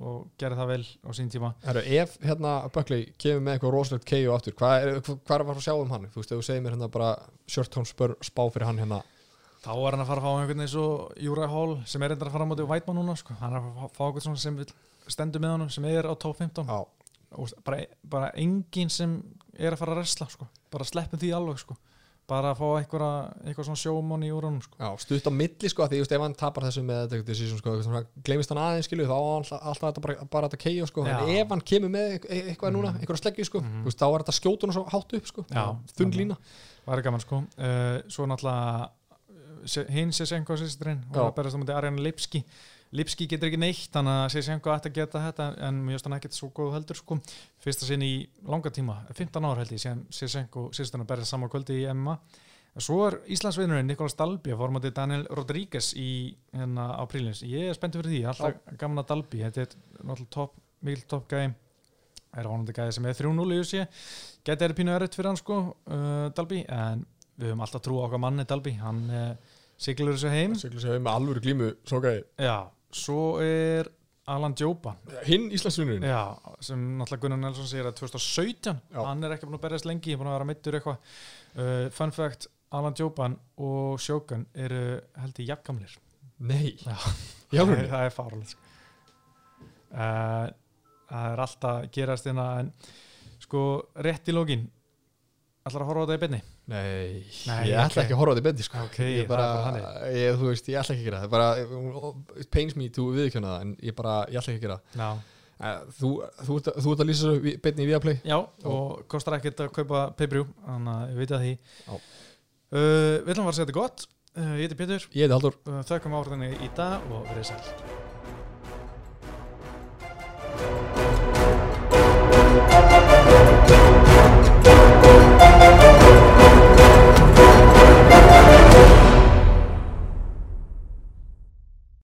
og gerði það vel á sín tíma Herru, ef hérna Buckley kemur með eitthvað rosalegt KO aftur, hvað er, er að sjá um hann? Þú veist, ef þú segir mér hérna bara short tone spör, spá fyrir hann hérna þá er hann að fara að fá einhvern eins og Júra Hall sem er reyndar að fara á móti Vætmann núna sko. hann er að fá- svona sem stendur með honum sem er á top 15 Já, og bara, bara enginn sem er að fara að resla sko. bara sleppum því alveg sko. Bara að fá eitthvað svona sjómon í úr honum sko. já, stutt á milli sko, því ef hann tapar þessu með decision sko, eitthvað gleymist hann aðeins skilu, þá alltaf, þetta bara, bara þetta KO sko, en Já. ef hann kemur með eit- eitthvað núna, einhverja sleggju sko, Mhm. þú veist, þá er þetta skjótun og svo hátt upp sko, þunn lína Það er gaman sko uh, Svo náttúrulega uh, hinn Sesenko sýsturinn og Já. að berast á mútið Arjana Lipski Lipski getur ekki neitt þannig að Sesenko ætti að geta þetta en mjög stann ekkert svo góð heldur sko. Fyrsta sinn í langa tíma 15 ár held ég sem Sesenko sýsturinn að berja saman kvöldi í MMA Svo er Íslandsvinnurinn Nikolas Dalby að fór mútið Daniel Rodríguez í hérna á prílins ég er spenntið fyrir því, alltaf gaman að Dalby þetta er náttúrulega top, mikil top gæði er vonandi gæði sem er 3-0 í USA gæti er pínu erut fyrir hann sko uh, Dalby, en við höfum alltaf trú á okkar manni Dalby, hann uh, siglur þessu heim. Siglu sér með alvöru glímu, svo gæði já, svo er Alan Joban hinn Íslandsvinnurinn sem náttúrulega Gunnar Nelson segir að 2017, Já. hann er ekki búin að berjast lengi búin að vera meittur eitthvað. Uh, fun fact, Alan Joban og Shogun eru held í jafngamlir. Nei, Já. í alvöru það er fáralegt sko. uh, það er alltaf gerast hérna en sko rétt í lógin ætlar að horfa á þetta í beinni Nei, Nei, ég ætla ok. ekki að horfa á þetta í bendi sko. Ok, ég það er bara, ég, þú veist, ég ætla ekki að gera það. bara, it pains me to viðkjöna það en ég bara, ég ætla ekki að gera það. Já, Eh, þú, þú, ert- þú ert að lýsa beinni í Viaplay? Já og kostar ekkert að kaupa peibrjú þannig að við veitum að því. Já. uh, Við ætlum að fara að segja þetta gott. Uh, Ég heiti Pétur, Ég heiti Haldur uh, þökkum áhrðinni í dag og verið sæl